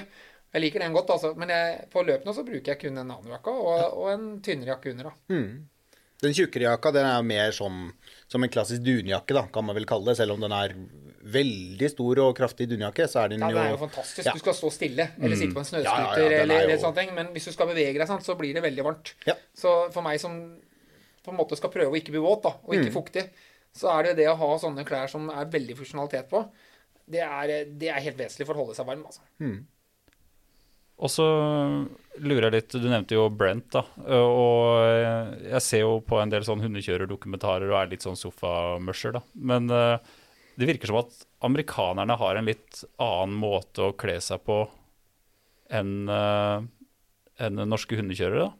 Jeg liker den godt, altså. Men jeg, på løp nå så bruker jeg kun en nanojakka og, og en tynnere jakke under. da. Mm. Den tjukkere jakka den er jo mer som, som en klassisk dunjakke, da, kan man vel kalle det. Selv om den er veldig stor og kraftig dunjakke, så er den Ja, jo Det er jo fantastisk. Ja. Du skal stå stille eller sitte på en Ja, ja, ja, snøscooter er eller, eller jo- sånne ting. Men hvis du skal bevege deg, sant, så blir det veldig varmt. Ja. Så for meg som på en måte skal prøve å ikke bli våt, da, og Mm. ikke fuktig, så er det det å ha sånne klær som er veldig funksjonalitet på, det er, det er helt vesentlig for å holde seg varm. altså. Og så lurer litt, du nevnte jo Brent, da. Og jeg ser jo på en del sånn hundekjørerdokumentarer og er litt sånn sofamusher, da. Men eh, det virker som at amerikanerne har en litt annen måte å kle seg på enn en norske hundekjørere, da?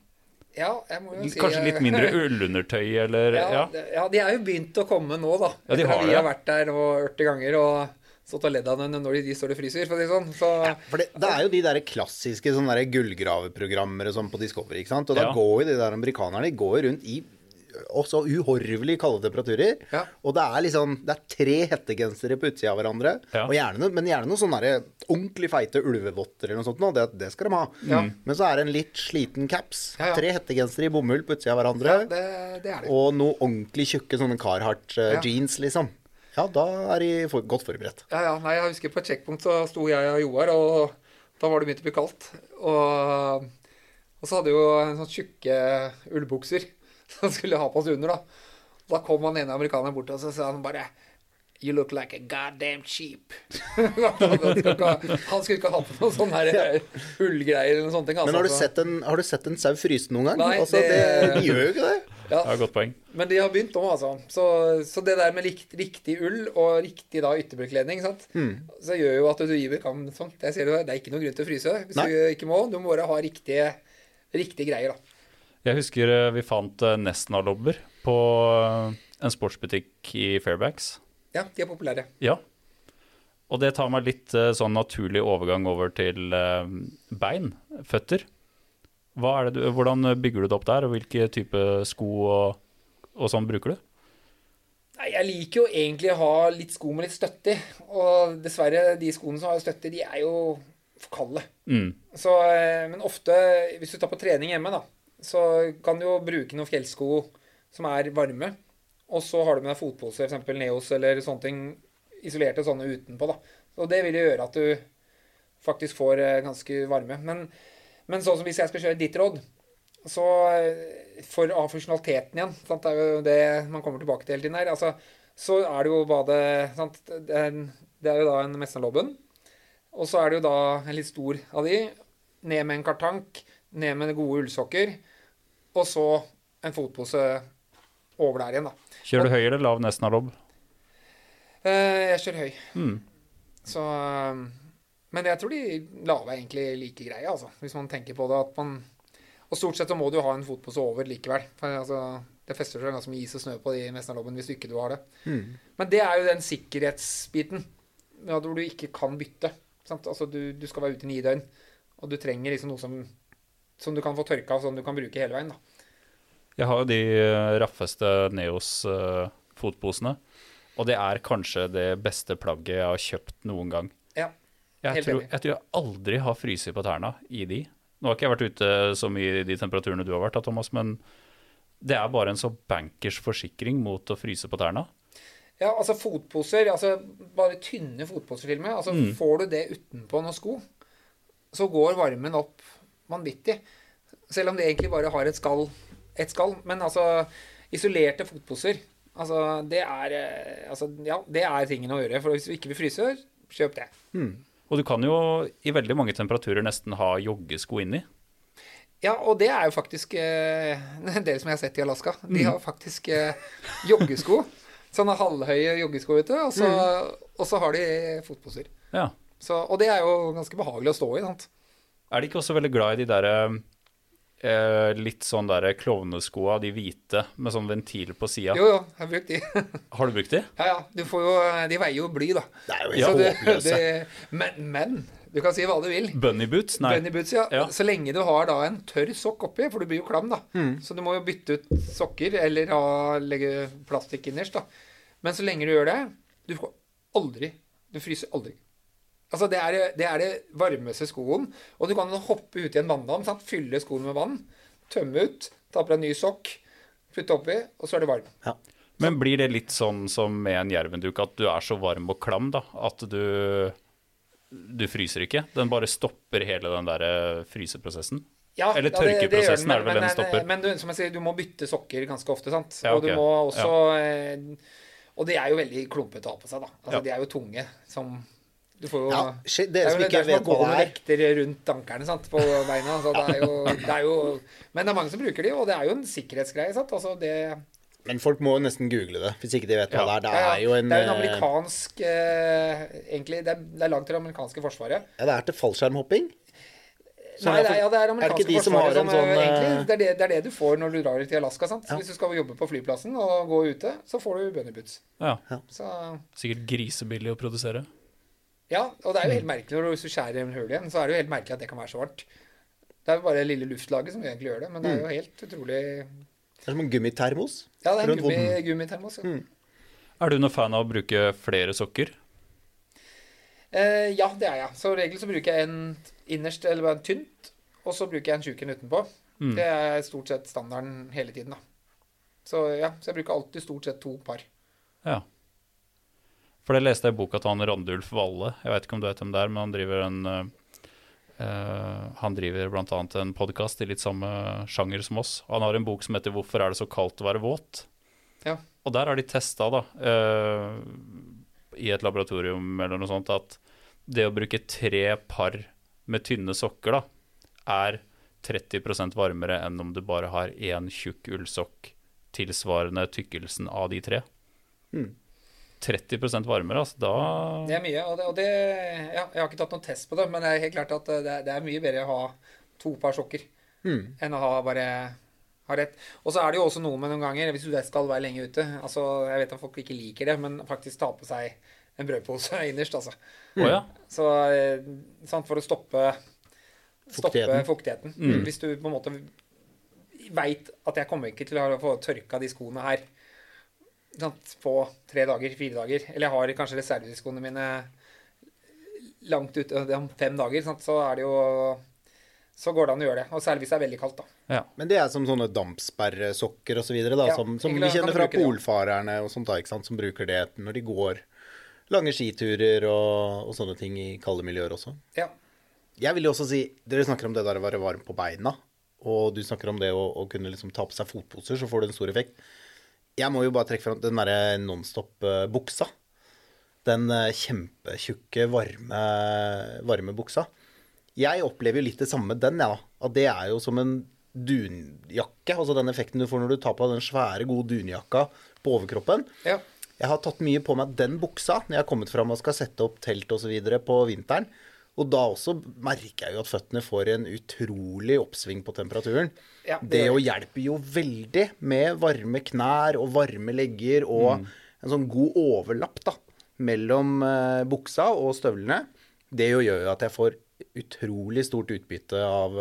Ja, jeg må jo si Kanskje litt mindre ullundertøy, eller ja, ja. ja, de er jo begynt å komme nå, da. Ja, de har vi det. har vært der nå 80 ganger og stått og ledd av dem når de, de står og fryser, for å si sånn. Så For det, det er jo de der klassiske sånne der gullgraveprogrammer og sånn på Discovery, ikke sant. Og da Ja. går jo de der amerikanerne de går rundt i også uhorvelig kalde temperaturer. Ja. Og det er liksom Det er tre hettegensere på utsida av hverandre. Ja. Og gjerne, men gjerne noen sånne der ordentlig feite ulvevotter eller noe sånt. nå, Det, det skal de ha. Ja. Men så er det en litt sliten caps. Ja, ja. Tre hettegensere i bomull på utsida av hverandre. det, det er det. Og noe ordentlig tjukke sånne Carhartt uh, Ja. jeans, liksom. Ja, da er de for, godt forberedt. Ja, ja. Nei, jeg husker på et sjekkpunkt så sto jeg og Joar, og da var det begynt å bli kaldt. Og, og så hadde vi jo en sånn tjukke ullbukser som skulle ha på oss under, da. Da kom han ene amerikaneren bort og så sa han bare You look like a goddamn sheep. han, skulle ikke ha, på noe sånn her ullgreier eller sånne ting. Altså, Men har du sett en, har du sett en sau fryse noen gang? Nei, altså, det... det- De gjør jo ikke det. Ja, Ja, godt poeng. Men de har begynt nå, altså. Så, så det der med likt, riktig ull og riktig da ytterbekledning, sant? så gjør jo at du giver kan sånt. Det, ser du, det er ikke noen grunn til å fryse hvis Nei. du ikke må. Du må bare ha riktige, riktige greier, da. Jeg husker eh, vi fant eh, Nesna-lobber på eh, en sportsbutikk i Fairbanks. Ja, de er populære. Ja. Og det tar meg litt sånn naturlig overgang over til bein, føtter. Du, hvordan bygger du det opp der, og hvilke type sko og, og sånn bruker du? Nei, Jeg liker jo egentlig å ha litt sko med litt støtte i. Og dessverre, de skoene som har støtte, de er jo for kalde. Mm. Så, eh, men ofte, hvis du tar på trening hjemme, da, så kan du jo bruke noen fjellsko som er varme. Og så har du med deg fotpose, f.eks. Neos eller sånne ting, isolerte sånne utenpå. da. Og det vil jo gjøre at du faktisk får eh, ganske varme. Men, men sånn som hvis jeg skal kjøre ditt råd, så eh, for av funksjonaliteten igjen, sant? det er jo det man kommer tilbake til hele tiden her, altså, så er det jo bare sant? Det, er, det er jo da en Messenlobben. Og så er det jo da en litt stor av de. Ned med en kartank, ned med gode ullsokker, og så en fotpose over der igjen, da. Kjører du høy eller lav Nesna-lobb? Eh, jeg kjører høy. Mm. Så eh, Men jeg tror de lave er egentlig like greie, altså. Hvis man tenker på det at man Og stort sett så må du ha en fotpose over likevel. For altså, det fester seg ganske mye is og snø på de Mesnalobben hvis du ikke du har det. Men det er jo den sikkerhetsbiten. Ja, hvor du ikke kan bytte. Sant? Altså, du, du skal være ute i ni døgn, og du trenger liksom noe som, som du kan få tørka av, sånn du kan bruke hele veien. da. Jeg har jo de eh, raffeste Neos-fotposene, og det er kanskje det beste plagget jeg har kjøpt noen gang. Jeg tror, jeg tror jeg aldri har fryst på tærne i de. Nå har ikke jeg vært ute så mye i de temperaturene du har vært, da, Thomas, men det er bare en så bankers forsikring mot å fryse på tærne. Ja, altså fotposer, altså bare tynne fotposer til og med. Altså får du det utenpå noen sko, så går varmen opp vanvittig. Selv om det egentlig bare har et skall, et skall. Men altså, isolerte fotposer, altså det er, eh, altså, ja, det er tingen å gjøre. For hvis du ikke vil fryse, kjøp det. Og du kan jo i veldig mange temperaturer nesten ha joggesko inni. Ja, og det er jo faktisk eh, en del som jeg har sett i Alaska. De har faktisk eh, joggesko. Sånne halvhøye joggesko, vet du. Og så, og så har de fotposer. Ja. Så, og det er jo ganske behagelig å stå i. sant? Er de ikke også veldig glad i de derre eh, litt sånn derre klovneskoa, de hvite med sånn ventil på sida? Jo, jo, jeg har brukt de. Har du brukt de? ja, ja. Du får jo De veier jo bly, da. Det er jo Så helt det- håpløse. det- men, men du kan si hva du vil. Bunny boots? Nei. Bunny boots, ja. Ja. Så lenge du har da en tørr sokk oppi, for du blir jo klam, da. Så du må jo bytte ut sokker, eller ha, legge plastikk innerst, da. Men så lenge du gjør det Du får aldri Du fryser aldri. Altså, det er det, er det varmeste skoen. Og du kan hoppe ut i en vanndam, sant? fylle skoen med vann, tømme ut, ta på deg en ny sokk, putte oppi, og så er du varm. Ja. Men blir det litt sånn som med en jervenduk, at du er så varm og klam da, at du du fryser ikke? Den bare stopper hele den der eh, fryseprosessen? Ja, Eller ja, det- det gjør den, men, er det vel men- den stopper? Men du, som jeg sier, du må bytte sokker ganske ofte, sant. Ja, Og du må også ja. Og det er jo veldig klumpete å ha på seg, da. Altså. De er jo tunge som Du får jo Ja, shit, det dere er som ikke det er vet hva det er. vekter rundt ankerne sant, på beina. Så det er, jo, det er jo Men det er mange som bruker de, og det er jo en sikkerhetsgreie. sant, altså det Men folk må jo nesten google det, hvis ikke de vet hva Ja. det er. Det er jo en det er en eh, amerikansk eh, Egentlig, det er, det er langt til det amerikanske forsvaret. Ja, det er til fallskjermhopping. Sånn Nei, er det er, ja, det er amerikanske er det forsvaret som, som, sånn, eh, eh, egentlig, det, er det, det er det du får når du drar til Alaska. sant? Ja. Hvis du skal jobbe på flyplassen og gå ute, så får du bunnybuts. Ja, Så sikkert grisebillig å produsere. Ja, og det er jo Mm. helt merkelig når du skjærer en hull igjen, så er det jo helt merkelig at det kan være så varmt. Det er jo bare det lille luftlaget som egentlig gjør det, men det er jo helt utrolig Det er som en gummitermos. Ja, det er en gummi, gummitermos. Ja. Mm. Er du noen fan av å bruke flere sokker? Eh, ja, det er jeg. Så i regel så bruker jeg en innerst, eller bare en tynt, og så bruker jeg en tjukk en utenpå. Mm. Det er stort sett standarden hele tiden, da. Så ja, så jeg bruker alltid stort sett to par. Ja. For det leste jeg i boka til han Randulf Valle. Jeg vet ikke om du vet hvem det er, men han driver en eh, Han driver annet en podkast i litt samme sjanger som oss. Han har en bok som heter 'Hvorfor er det så kaldt å være våt'? Ja. Og der har de testa, da, uh, i et laboratorium eller noe sånt, at det å bruke tre par med tynne sokker, da, er 30% varmere enn om du bare har én tjukk ullsokk tilsvarende tykkelsen av de tre. Mm. 30 varmere, altså. Da Det er mye, og det, og det ja, Jeg har ikke tatt noen test på det, men det er helt klart at det er, det er mye bedre å ha to par sokker Mm. enn å ha bare ha rett. Og så er det jo også noe med noen ganger, hvis du skal være lenge ute altså Jeg vet at folk ikke liker det, men faktisk ta på seg en brødpose innerst, altså. Oh, ja. Så eh, sant, for å stoppe Stoppe Fuktigheten. fuktigheten. Mm. Hvis du på en måte veit at jeg kommer ikke til å få tørka de skoene her på tre dager, fire dager. Eller jeg har kanskje reservediskoene mine langt ut om fem dager, sant, så er det jo Så går det an å gjøre det. Og særlig hvis det er veldig kaldt, da. ja. Men det er som sånne dampsperresokker og så videre, da, Ja, som, som vi kjenner fra polfarerne og sånt, da, ikke sant, som bruker det når de går lange skiturer og, og sånne ting i kalde miljøer også. Ja. Jeg vil jo også si, dere snakker om det der å være varm på beina, og du snakker om det å, å kunne liksom ta på seg fotposer, så får det en stor effekt. Jeg må jo bare trekke fram den derre nonstop-buksa. Den eh, kjempetjukke, varme, varme buksa. Jeg opplever jo litt det samme med den, ja. At det er jo som en dunjakke. Altså den effekten du får når du tar på den svære, gode dunjakka på overkroppen. ja. Jeg har tatt mye på meg den buksa når jeg har kommet fram og skal sette opp telt osv. på vinteren. Og da også merker jeg jo at føttene får en utrolig oppsving på temperaturen. Ja, det det jo hjelper jo veldig med varme knær og varme legger og en sånn god overlapp da, mellom eh, buksa og støvlene. Det jo gjør jo at jeg får utrolig stort utbytte av,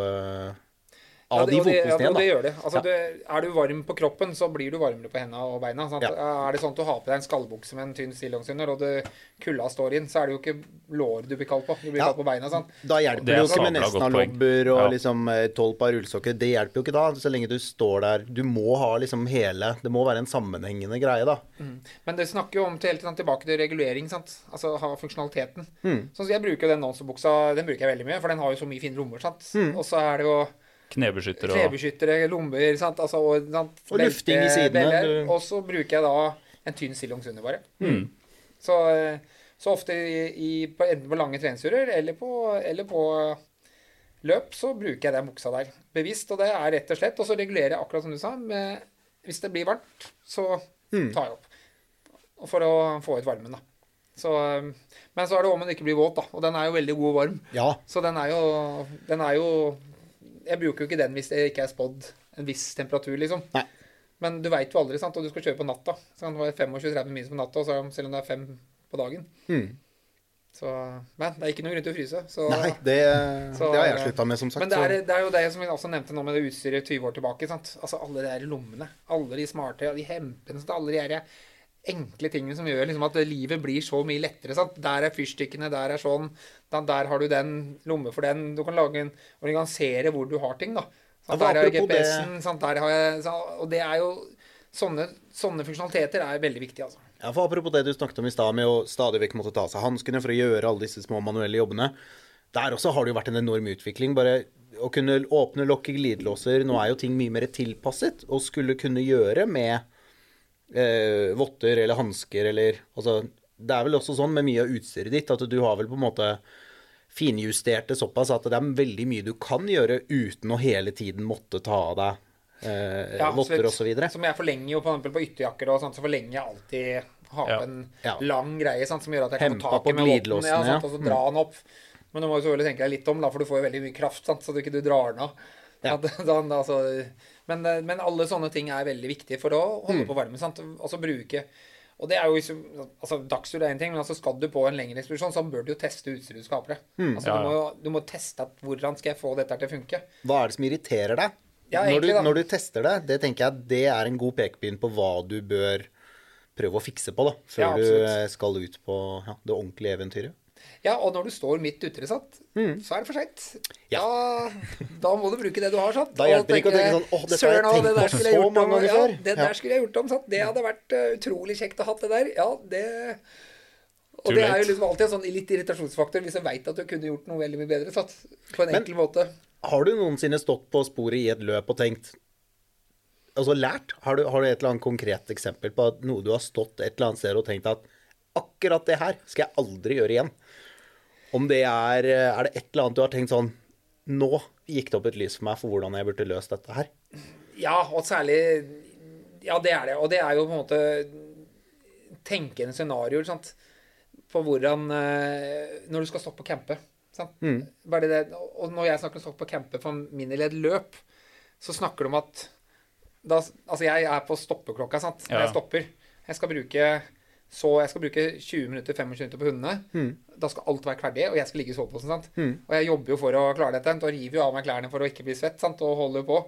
eh, Ja, det, de og det, ja, det gjør det. Altså, Ja. det, er du varm på kroppen, så blir du varmere på hendene og beina. Sant? Ja. Er det sånn at du har på deg en skallbukse med en tynn stillongsunder, og det kulda står inn, så er det jo ikke lår du blir kaldt på. Du blir Ja. kald på beina. Sant? Da hjelper Det det jo ikke med nesten godt Nesna-lobber og. Ja. liksom eh, tolv par ullsokker. Det hjelper jo ikke da, så lenge du står der. Du må ha liksom hele Det må være en sammenhengende greie, da. Men det snakker jo om til, helt sånn, tilbake til regulering. Sant? Altså ha funksjonaliteten. Mm. Sånn så jeg bruker den nonsebuksa, den bruker jeg veldig mye, for den har jo så mye fine lommer. Sant? Mm. Og så er det jo Knebeskytter og knebeskyttere, lommer sant? Altså, og, sant? Og lufting i sidene, du- Og så bruker jeg da en tynn stillongs under, bare. mm. Så, eh, så ofte i, på, enten på lange treningsturer eller på, eller på løp, så bruker jeg den buksa der bevisst. Og det er rett og slett Og så regulerer jeg akkurat som du sa. Med, hvis det blir varmt, så Mm. tar jeg opp. For å få ut varmen, da. Så, eh, men så er det om den ikke blir våt, da. Og den er jo veldig god og varm. Ja. Så den er jo Den er jo Jeg bruker jo ikke den hvis det ikke er spådd en viss temperatur, liksom. Nei. Men du veit jo aldri, sant. Og du skal kjøre på natta. Så kan det være 25-30 minus på natta, så, selv om det er fem på dagen. Mm. Så Men det er ikke noen grunn til å fryse. Så, Nei, det, Så- det har jeg slutta med, som sagt. men det er, det er jo det som vi også nevnte nå med det utstyret 20 år tilbake. sant? Altså Alle de der lommene. Alle de smarte, de hempene? Alle de der enkle tingene som gjør liksom at livet blir så mye lettere. sant? Der er fyrstikkene, der er sånn. Der har du den lomme for den. Du kan lage en, organisere hvor du har ting. da. Sant? Der er GPS-en, der har jeg Og det er jo Sånne, sånne funksjonaliteter er veldig viktige, altså. Ja, for Apropos det du snakket om i stad, med å stadig vekk måtte ta seg hanskene for å gjøre alle disse små manuelle jobbene. Der også har det jo vært en enorm utvikling. Bare å kunne åpne, lokke glidelåser Nå er jo ting mye mer tilpasset og skulle kunne gjøre med eh, votter eller hansker eller Altså, det er vel også sånn med mye av utstyret ditt at du har vel på en måte finjustert det såpass at det er veldig mye du kan gjøre uten å hele tiden måtte ta av deg eh, Ja, votter osv. Som jeg forlenger jo på, på ytterjakker og sånt, så forlenger jeg alltid ha Ja. en Ja. lang greie sant, som gjør at jeg kan Hempa ta tak i med votten, ja, sant, ja. Mm. og så dra den opp. Men du må jo selvfølgelig tenke deg litt om, da, for du får jo veldig mye kraft, sant? så du ikke du drar den av. Ja. At, da, da, altså, men, eh, men alle sånne ting er veldig viktige for å holde Mm. på varme. Sant? Altså bruke Og det er jo liksom altså, Dagstur er én ting, men altså, skal du på en lengre ekspedisjon, så bør du jo teste utstyret du skal ha på deg. Mm. Altså, Ja, du, må, du må teste at hvordan skal jeg få dette til å funke. Hva er det som irriterer deg? Ja, når, du, når du tester det, det tenker jeg det er en god pekepinn på hva du bør prøve å fikse på, da, før Ja, du eh, skal ut på ja, det ordentlige eventyret. Ja, og når du står midt ute sant, så er det for seint. Mm. Ja. Da, da må du bruke det du har, sant. Da hjelper det ikke å tenke sånn, «Åh, dette har jeg tenkt på så mange ganger før. ja, før». Det Ja. der skulle jeg gjort om, sant. Det hadde vært eh, utrolig kjekt å ha det der. Ja, det Og det er jo liksom alltid en sånn litt irritasjonsfaktor hvis jeg veit at du kunne gjort noe veldig mye bedre, Satt, På en Men- enkel måte. Har du noensinne stått på sporet i et løp og tenkt Altså lært? Har du, har du et eller annet konkret eksempel på noe du har stått et eller annet sted og tenkt at akkurat det her skal jeg aldri gjøre igjen? Om det er Er det et eller annet du har tenkt sånn Nå gikk det opp et lys for meg for hvordan jeg burde løst dette her. Ja, og særlig Ja, det er det. Og det er jo på en måte tenkende scenarioer, sant. På hvordan eh, Når du skal stoppe å campe. Sant? Bare det, og når jeg snakker om stoppe å campe for min del i et løp, så snakker du om at da, Altså, jeg er på stoppeklokka, sant. Når Ja. jeg stopper. Jeg skal bruke så jeg skal bruke 20 minutter, 25 minutter på hundene. Da skal alt være ferdig, og jeg skal ligge i soveposen. sant? Og jeg jobber jo for å klare dette. Da river jo av meg klærne for å ikke bli svett sant? og holder på.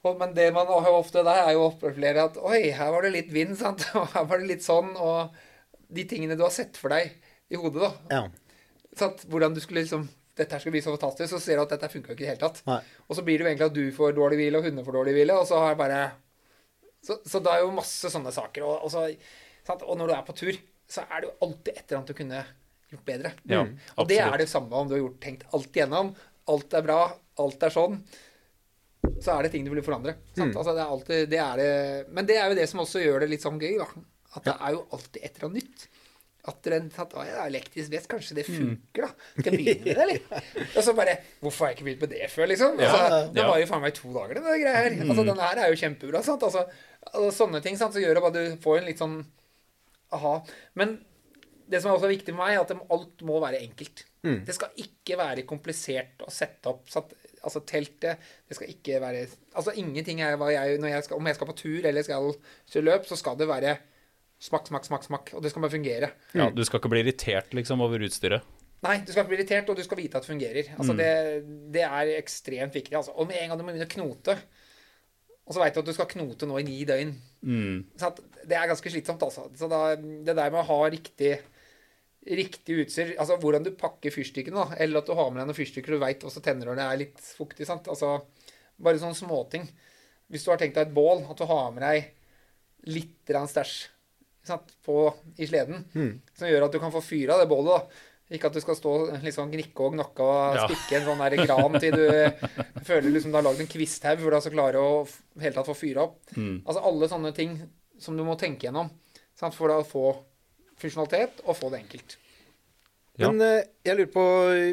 Og, men det man har ofte der, er jo oppleve at Oi, her var det litt vind, sant. Og her var det litt sånn. Og de tingene du har sett for deg i hodet, da. Ja. Sant? Hvordan du skulle liksom Dette her skulle bli så fantastisk, så ser du at dette funka ikke i det hele tatt. Nei. Og så blir det jo egentlig at du får dårlig hvile, og hundene får dårlig hvile, og så har jeg bare Så, så det er jo masse sånne saker. Og, og, så, sant? og når du er på tur, så er det jo alltid et eller annet du kunne gjort bedre. Ja, Mm. og det er det samme om du har gjort, tenkt alt igjennom. Alt er bra, alt er sånn. Så er det ting du vil forandre. Sant? Altså, det er alltid, det er det, men det er jo det som også gjør det litt sånn gøy, da. At det er jo alltid et eller annet nytt. At den tatt, å, ja, elektrisk vest, kanskje det funker, da. Skal jeg begynne med det, eller? Og så bare Hvorfor har jeg ikke begynt med det før, liksom? Altså, Ja, det ja. var jo faen meg to dager, den greia her. Altså, den her er jo kjempebra, sant. Altså, altså, sånne ting sant, så gjør at du får en litt sånn aha. Men det som er også viktig for meg, er at alt må være enkelt. Det skal ikke være komplisert å sette opp satt, altså teltet. Det skal ikke være Altså ingenting er hva jeg, jeg skal, Om jeg skal på tur eller skal kjøre løp, så skal det være smakk, smakk, smakk, smakk. Og det skal bare fungere. Ja, du skal ikke bli irritert liksom over utstyret. Nei, du skal ikke bli irritert, og du skal vite at det fungerer. Altså, det, det er ekstremt viktig. Altså. Og med en gang du må begynne å knote, og så veit du at du skal knote nå i ni døgn Mm. så at Det er ganske slitsomt, altså. Så da, det der med å ha riktig Riktig utstyr Altså hvordan du pakker fyrstikkene, da. Eller at du har med deg noen fyrstikker du veit også tenner når det er litt fuktig. sant? Altså Bare sånne småting. Hvis du har tenkt deg et bål, at du har med deg litt stæsj i sleden, som gjør at du kan få fyra det bålet. da. Ikke at du skal stå liksom gnikke og gnakke og Ja. spikke en sånn der gran til du føler liksom du har lagd en kvisthaug for du så klarer å hele tatt få fyra opp. Altså alle sånne ting som du må tenke gjennom sant, for å få funksjonalitet og få det enkelt. Ja. Men eh, jeg lurer på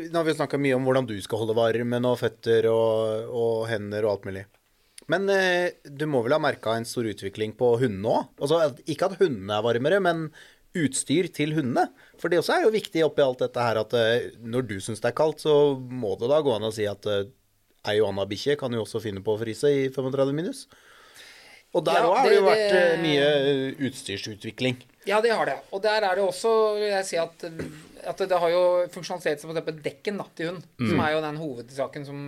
Nå har vi snakka mye om hvordan du skal holde varmen og føtter og, og hender og alt mulig. Men eh, du må vel ha merka en stor utvikling på hundene òg? Altså, ikke at hundene er varmere, men utstyr til hundene. For det også er jo viktig oppi alt dette her at eh, når du syns det er kaldt, så må det da gå an å si at ei og anna bikkje kan jo også finne på å fryse i 35 minus. Og der Ja, har det jo vært eh, det- mye eh, utstyrsutvikling. Ja, det har det. Og der er det også, jeg si, at, at det har jo funksjonalitet som f.eks. dekken da, til hund. Som er jo den hovedsaken som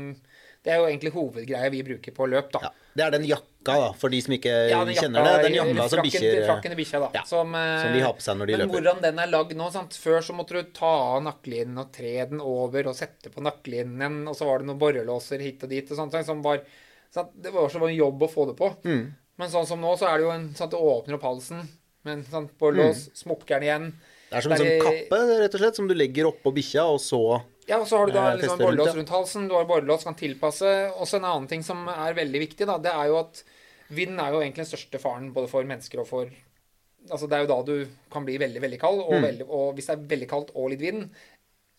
Det er jo egentlig hovedgreia vi bruker på løp, da. Ja, det er den jakka, da, for de som ikke Ja, jakka, kjenner det. Den jakka som bikkjer Frakken til bikkja, da. Ja, som, eh, som de har på seg når de men løper. hvordan den er lagd nå sant? Før så måtte du ta av nakkelinnen og tre den over og sette på nakkelinnen, og så var det noen borrelåser hit og dit og sånt. Som var, sant? Det var så en jobb å få det på. Mm. Men sånn som nå, så er det jo en sånn at du åpner opp halsen Men sånn sånn lås, Mm. smukker den igjen. Det er som en sånn kappe, rett og slett, som du legger oppå bikkja, og så Ja, og så har du da Eh, liksom rundt, borrelås rundt halsen. Du har borrelås, kan tilpasse. Også en annen ting som er veldig viktig, da, det er jo at vind er jo egentlig den største faren både for mennesker og for Altså det er jo da du kan bli veldig, veldig kald, Mm. og, veldig, og hvis det er veldig kaldt og litt vind,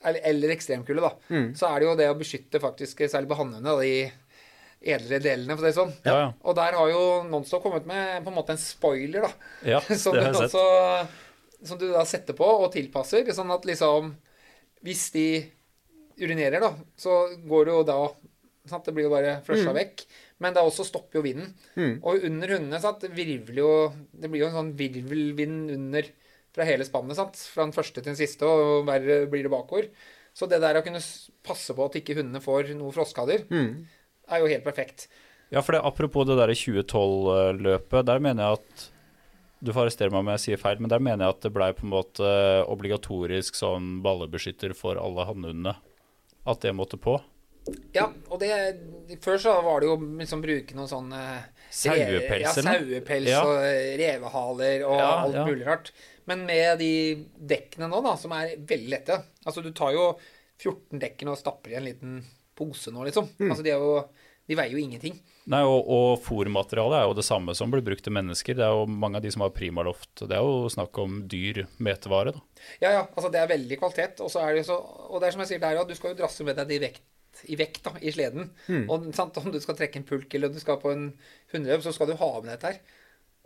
eller, eller ekstremkulde, da, Mm. så er det jo det å beskytte faktisk særlig på hannhundene, de edlere delene, for å si det sånn. Ja, ja. Og der har jo Nonstop kommet med på en måte en spoiler, da. Ja, som, det du også, som du da setter på og tilpasser, sånn at liksom hvis de urinerer, da, så går det jo da sant? Det blir jo bare flusha vekk. Men det også stopper jo vinden. Og under hundene sant? virvler jo Det blir jo en sånn virvelvind under fra hele spannet. sant? Fra den første til den siste, og verre blir det bakover. Så det der å kunne passe på at ikke hundene får noe frostskader, er jo helt perfekt. Ja, for det, apropos det der 2012-løpet, der mener jeg at Du får arrestere meg om jeg sier feil, men der mener jeg at det blei på en måte obligatorisk sånn ballebeskytter for alle hannhundene. At det måtte på. Ja, og det Før så var det jo liksom bruke noen sånn eh, Sauepels Ja, sauepels Ja. og eh, revehaler og Ja, alt mulig rart. Men med de dekkene nå, da, som er veldig lette Altså, du tar jo 14 dekkene og stapper i en liten pose nå, liksom. Mm. Altså, de, er jo, de veier jo ingenting. Nei, og, og fòrmaterialet er jo det samme som blir brukt til mennesker. Det er jo mange av de som har primaloft. Det er jo snakk om dyr metevare, da. Ja, ja, altså det er veldig kvalitet. Og så er det så Og det er som jeg sier der, at du skal jo drasse med deg de i vekt, i vekt da, i sleden. Og sant, om du skal trekke en pulk eller du skal på en hundeløp, så skal du ha med dette her.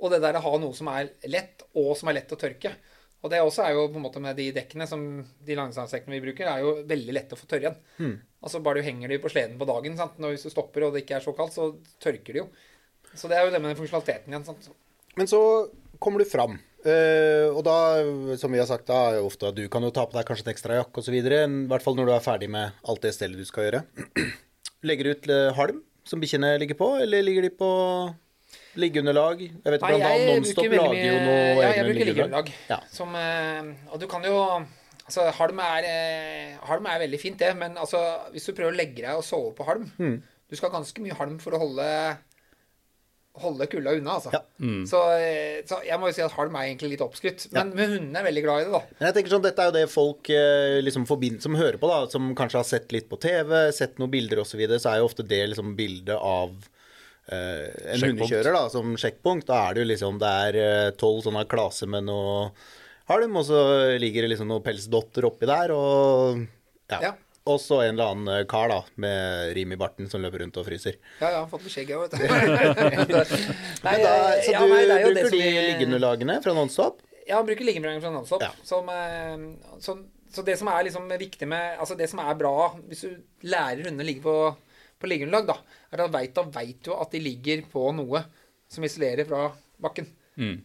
Og det der å ha noe som er lett, og som er lett å tørke. Og det også er jo på en måte med de dekkene som de langdistansedekkene vi bruker, er jo veldig lette å få tørre igjen. Altså bare du henger de på sleden på dagen, sant? Når hvis du stopper og det ikke er så kaldt, så tørker de jo. Så det er jo det med den funksjonaliteten igjen. sant? Men så kommer du fram. eh, og da, som vi har sagt, da er ofte at du kan jo ta på deg kanskje en ekstra jakke osv. I hvert fall når du er ferdig med alt det stellet du skal gjøre. Legger du ut eh, halm som bikkjene ligger på, eller ligger de på liggeunderlag? Jeg vet Nei, blant annet jeg Nonstop bruker veldig lager jo mye- noe Ja, jeg egne bruker liggeunderlag. Ja. Som, eh, og du kan jo Altså, halm er, eh, halm er veldig fint, det, men altså, hvis du prøver å legge deg og sove på halm mm. Du skal ha ganske mye halm for å holde holde kulda unna, altså. Ja. Så, eh, så jeg må jo si at halm er egentlig litt oppskrytt. Men, men hundene er veldig glad i det, da. Men jeg tenker sånn, Dette er jo det folk liksom som hører på, da, som kanskje har sett litt på TV, sett noen bilder osv., så, videre, så er jo ofte det liksom bildet av en Sjekkpunkt. hundekjører da, som sjekkpunkt. Da er det jo liksom det er tolv sånne klaser med noe halm, og så ligger det liksom noen pelsdotter oppi der, og ja. Ja. Og så en eller annen eh, kar da, med rim i barten som løper rundt og fryser. Ja, ja, fått med skjegg, jeg, vet du. Nei, da, så ja, du nei, er bruker de vi- liggeunderlagene fra Nonstop? Ja, han bruker liggeunderlagene fra Nonstop. Ja. Som, så, så det som er liksom viktig med Altså det som er bra hvis du lærer hundene å ligge på, på liggeunderlag, da, er at vet, da veit jo at de ligger på noe som isolerer fra bakken. Mm.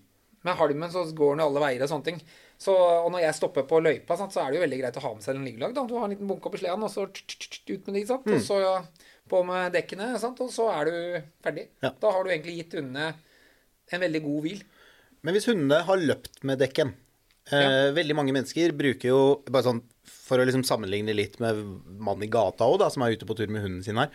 Med halmen så går den jo alle veier og sånne ting. Så, og når jeg stopper på løypa, sant, så er det jo veldig greit å ha med seg en liggeunderlag. da. Du har en liten bunke oppi sleden, og så ut med de, sant. Og så ja, på med dekkene, sant, og så er du ferdig. Ja. Da har du egentlig gitt hundene en veldig god hvil. Men hvis hundene har løpt med dekken eh, Veldig mange mennesker bruker jo bare sånn For å liksom sammenligne litt med mannen i gata òg, som er ute på tur med hunden sin her.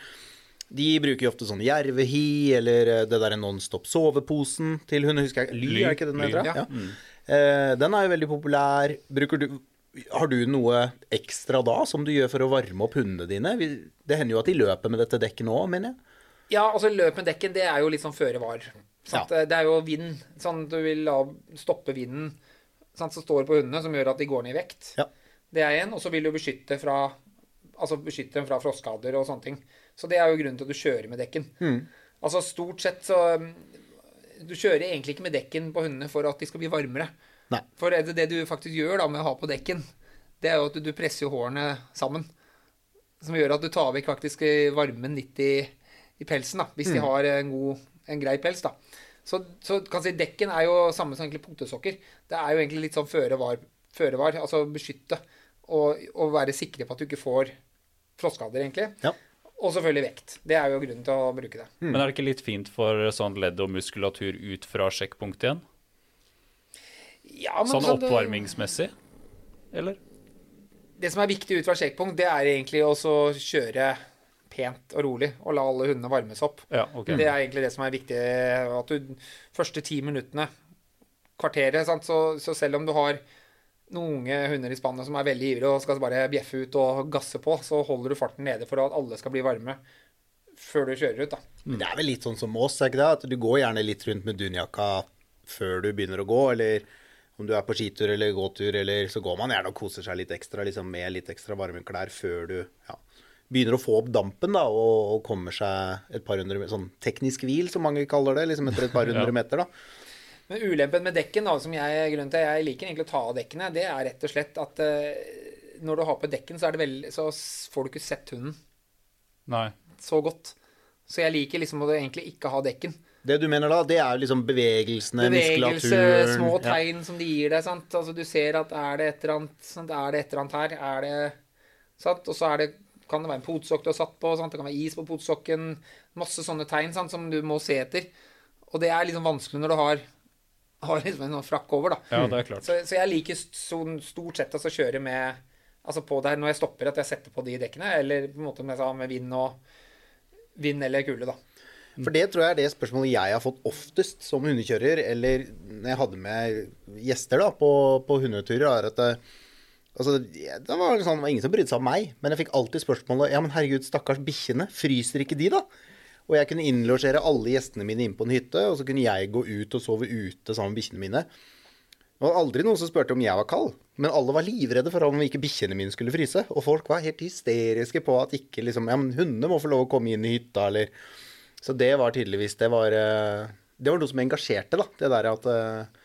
De bruker jo ofte sånn jervehi eller eh, det derre Nonstop soveposen til hunden, Husker jeg Ly, er ikke den heter? ja. Ja. Eh, den er jo veldig populær. Bruker du har du noe ekstra da som du gjør for å varme opp hundene dine? Det hender jo at de løper med dette dekket nå, mener jeg. Ja, altså løp med dekken, det er jo litt sånn føre var. Sant? Det er jo vind. Sånn, du vil da stoppe vinden sant, som står på hundene, som gjør at de går ned i vekt. Ja. Det er en. Og så vil du beskytte fra Altså beskytte dem fra frostskader og sånne ting. Så det er jo grunnen til at du kjører med dekken. Altså stort sett så um, Du kjører egentlig ikke med dekken på hundene for at de skal bli varmere. Nei. For det, det du faktisk gjør da med å ha på dekken, det er jo at du, du presser hårene sammen. Som gjør at du tar vekk faktisk varmen litt i, i pelsen, da, hvis de har en god, en grei pels. da. Så, så kan si dekken er jo samme som egentlig punktesokker. Det er jo egentlig litt sånn føre var, føre var altså beskytte. Og, og være sikre på at du ikke får frostskader, egentlig. Ja. Og selvfølgelig vekt. Det er jo grunnen til å bruke det. Men er det ikke litt fint for sånn ledd og muskulatur ut fra sjekkpunktet igjen? Ja, men Sånn oppvarmingsmessig? Eller? Det som er viktig ut fra sjekkpunkt, det er egentlig å kjøre pent og rolig og la alle hundene varmes opp. Ja, okay. Det er egentlig det som er viktig. At du første ti minuttene, kvarteret, sant? Så, så selv om du har noen unge hunder i spannet som er veldig ivrige og skal bare bjeffe ut og gasse på, så holder du farten nede for at alle skal bli varme før du kjører ut. da. Men Det er vel litt sånn som oss, er ikke det? At du går gjerne litt rundt med dunjakka før du begynner å gå, eller om du er på skitur eller gåtur, eller så går man gjerne og koser seg litt ekstra liksom med litt ekstra varme klær før du ja, begynner å få opp dampen da, og, og kommer seg et par hundre sånn teknisk hvil, som mange kaller det, liksom etter et par hundre Ja. meter, da. Men ulempen med dekken, da, som jeg, grunnen til jeg liker egentlig å ta av dekkene, det er rett og slett at uh, når du har på dekken, så, er det veldig, så får du ikke sett hunden Nei. så godt. Så jeg liker liksom å egentlig ikke ha dekken. Det du mener da, det er liksom bevegelsene, Bevegelse, muskulaturen små ja. tegn som de gir deg. sant? Altså Du ser at er det et eller annet, sant? Er det et eller annet her? Er det sant? Og så er det, kan det være en potsokk du har satt på, sant? det kan være is på potsokken. Masse sånne tegn sant? som du må se etter. Og det er liksom vanskelig når du har, har liksom en frakk over, da. Ja, det er klart. Så, så jeg liker sånn stort sett altså, å kjøre med Altså på der når jeg stopper, at jeg setter på de dekkene. Eller på en måte med, sa, med vind og vind eller kulde, da. For det tror jeg er det spørsmålet jeg har fått oftest som hundekjører, eller når jeg hadde med gjester da, på, på hundeturer, er at eh, altså, det var, sånn, det var ingen som brydde seg om meg, men jeg fikk alltid spørsmålet Ja, men herregud, stakkars bikkjene, fryser ikke de, da? Og jeg kunne innlosjere alle gjestene mine inn på en hytte, og så kunne jeg gå ut og sove ute sammen med bikkjene mine. Det var aldri noen som spurte om jeg var kald, men alle var livredde for om ikke bikkjene mine skulle fryse. Og folk var helt hysteriske på at ikke liksom Ja, men hundene må få lov å komme inn i hytta, eller Så det var tydeligvis Det var, eh, det var noe som engasjerte, da. Det der at eh,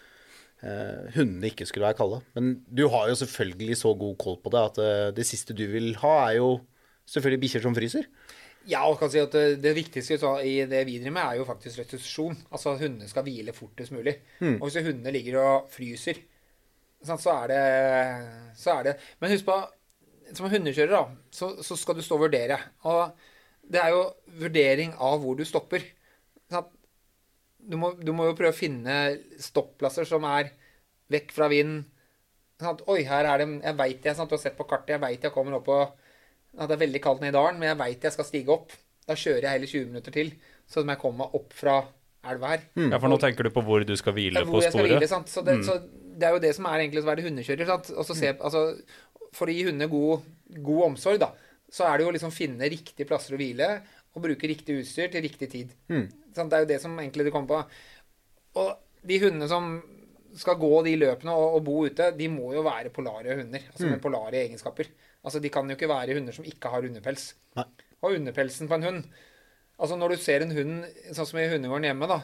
hundene ikke skulle være kalde. Men du har jo selvfølgelig så god koll på det at eh, det siste du vil ha, er jo selvfølgelig bikkjer som fryser. Ja, og kan si at det, det viktigste i det vi driver med, er jo faktisk restitusjon. Altså at hundene skal hvile fortest mulig. Og hvis hundene ligger og fryser, så er det Så er det Men husk på, som hundekjører, da, så, så skal du stå og vurdere. Og det er jo vurdering av hvor du stopper. Sant? Du må, du må jo prøve å finne stopplasser som er vekk fra vind. Sant? Oi, her er det Jeg veit jeg, sånn du har sett på kartet, jeg veit jeg kommer opp på ja, det er veldig kaldt nede i dalen, men jeg veit jeg skal stige opp. Da kjører jeg heller 20 minutter til, så at jeg kommer meg opp fra elva her. Ja, for nå tenker du på hvor du skal hvile Hvor på jeg skal sporet. hvile, sant? Så det, så det er jo det som er egentlig å være hundekjører. Sant? Og så se, altså, for å gi hundene god, god omsorg, da, så er det jo liksom finne riktige plasser å hvile, og bruke riktig utstyr til riktig tid. Sant? Det er jo det som egentlig det kommer på. Og de hundene som skal gå de løpene og, og bo ute, de må jo være polare hunder. Altså med polare egenskaper. Altså De kan jo ikke være hunder som ikke har underpels. Nei. Og underpelsen på en hund Altså Når du ser en hund sånn som i hundegården hjemme, da.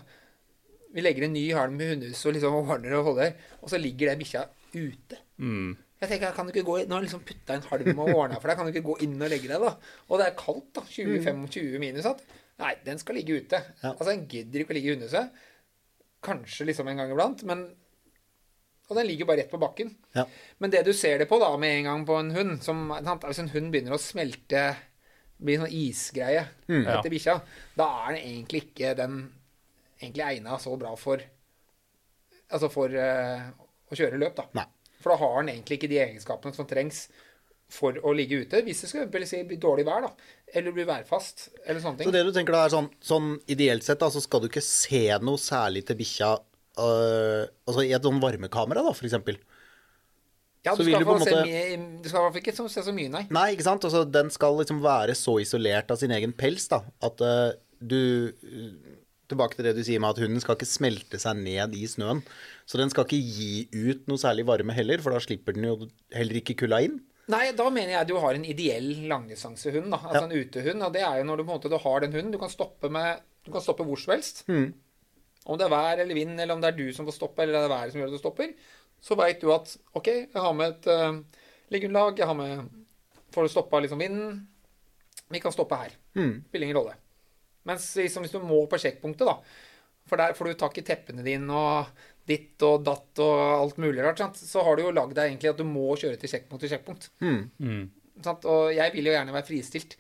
Vi legger en ny halm i hundehuset og liksom ordner og holder, og så ligger den bikkja ute. Mm. Jeg tenker, kan du ikke gå inn, Nå har jeg liksom putta en halm og ordna for deg, kan du ikke gå inn og legge deg, da? Og det er kaldt, da. 20-25 minus. Sant? Nei, den skal ligge ute. Ja. Altså, den gidder ikke å ligge i hundehuset. Kanskje liksom en gang iblant, men Og den ligger bare rett på bakken. Ja. Men det du ser det på da med en gang på en hund som, Hvis en hund begynner å smelte, blir sånn isgreie Ja. etter bikkja, da er den egentlig ikke den egentlig egna så bra for Altså for uh, å kjøre løp, da. Nei. For da har den egentlig ikke de egenskapene som trengs for å ligge ute. Hvis det skal si, bli dårlig vær, da. Eller bli værfast, eller sånne ting. Så det du tenker da er sånn, sånn ideelt sett, da, så skal du ikke se noe særlig til bikkja øh, altså i et sånn varmekamera, da, for eksempel. ja, du skal, måte- mye, du skal i hvert fall ikke se så mye, nei. Nei, ikke sant? Altså, den skal liksom være så isolert av sin egen pels, da, at uh, du Tilbake til det du sier med at hunden skal ikke smelte seg ned i snøen. Så den skal ikke gi ut noe særlig varme heller, for da slipper den jo heller ikke kulda inn. Nei, da mener jeg du har en ideell langdistansehund, da. Altså en utehund. Og det er jo når du på en måte du har den hunden. Du kan stoppe med Du kan stoppe hvor som helst. Om det er vær eller vind, eller om det er du som får stoppe, eller det er været som gjør at du stopper, så veit du at OK, jeg har med et uh, liggeunderlag, jeg har med Får du stoppa liksom vinden. Vi kan stoppe her. Spiller ingen rolle. Mens liksom, hvis du må på sjekkpunktet, da For der får du tak i teppene dine og ditt og datt og alt mulig rart, sant? så har du jo lagd deg egentlig at du må kjøre til sjekkpunkt til sjekkpunkt. Mm. Sant? Og jeg vil jo gjerne være fristilt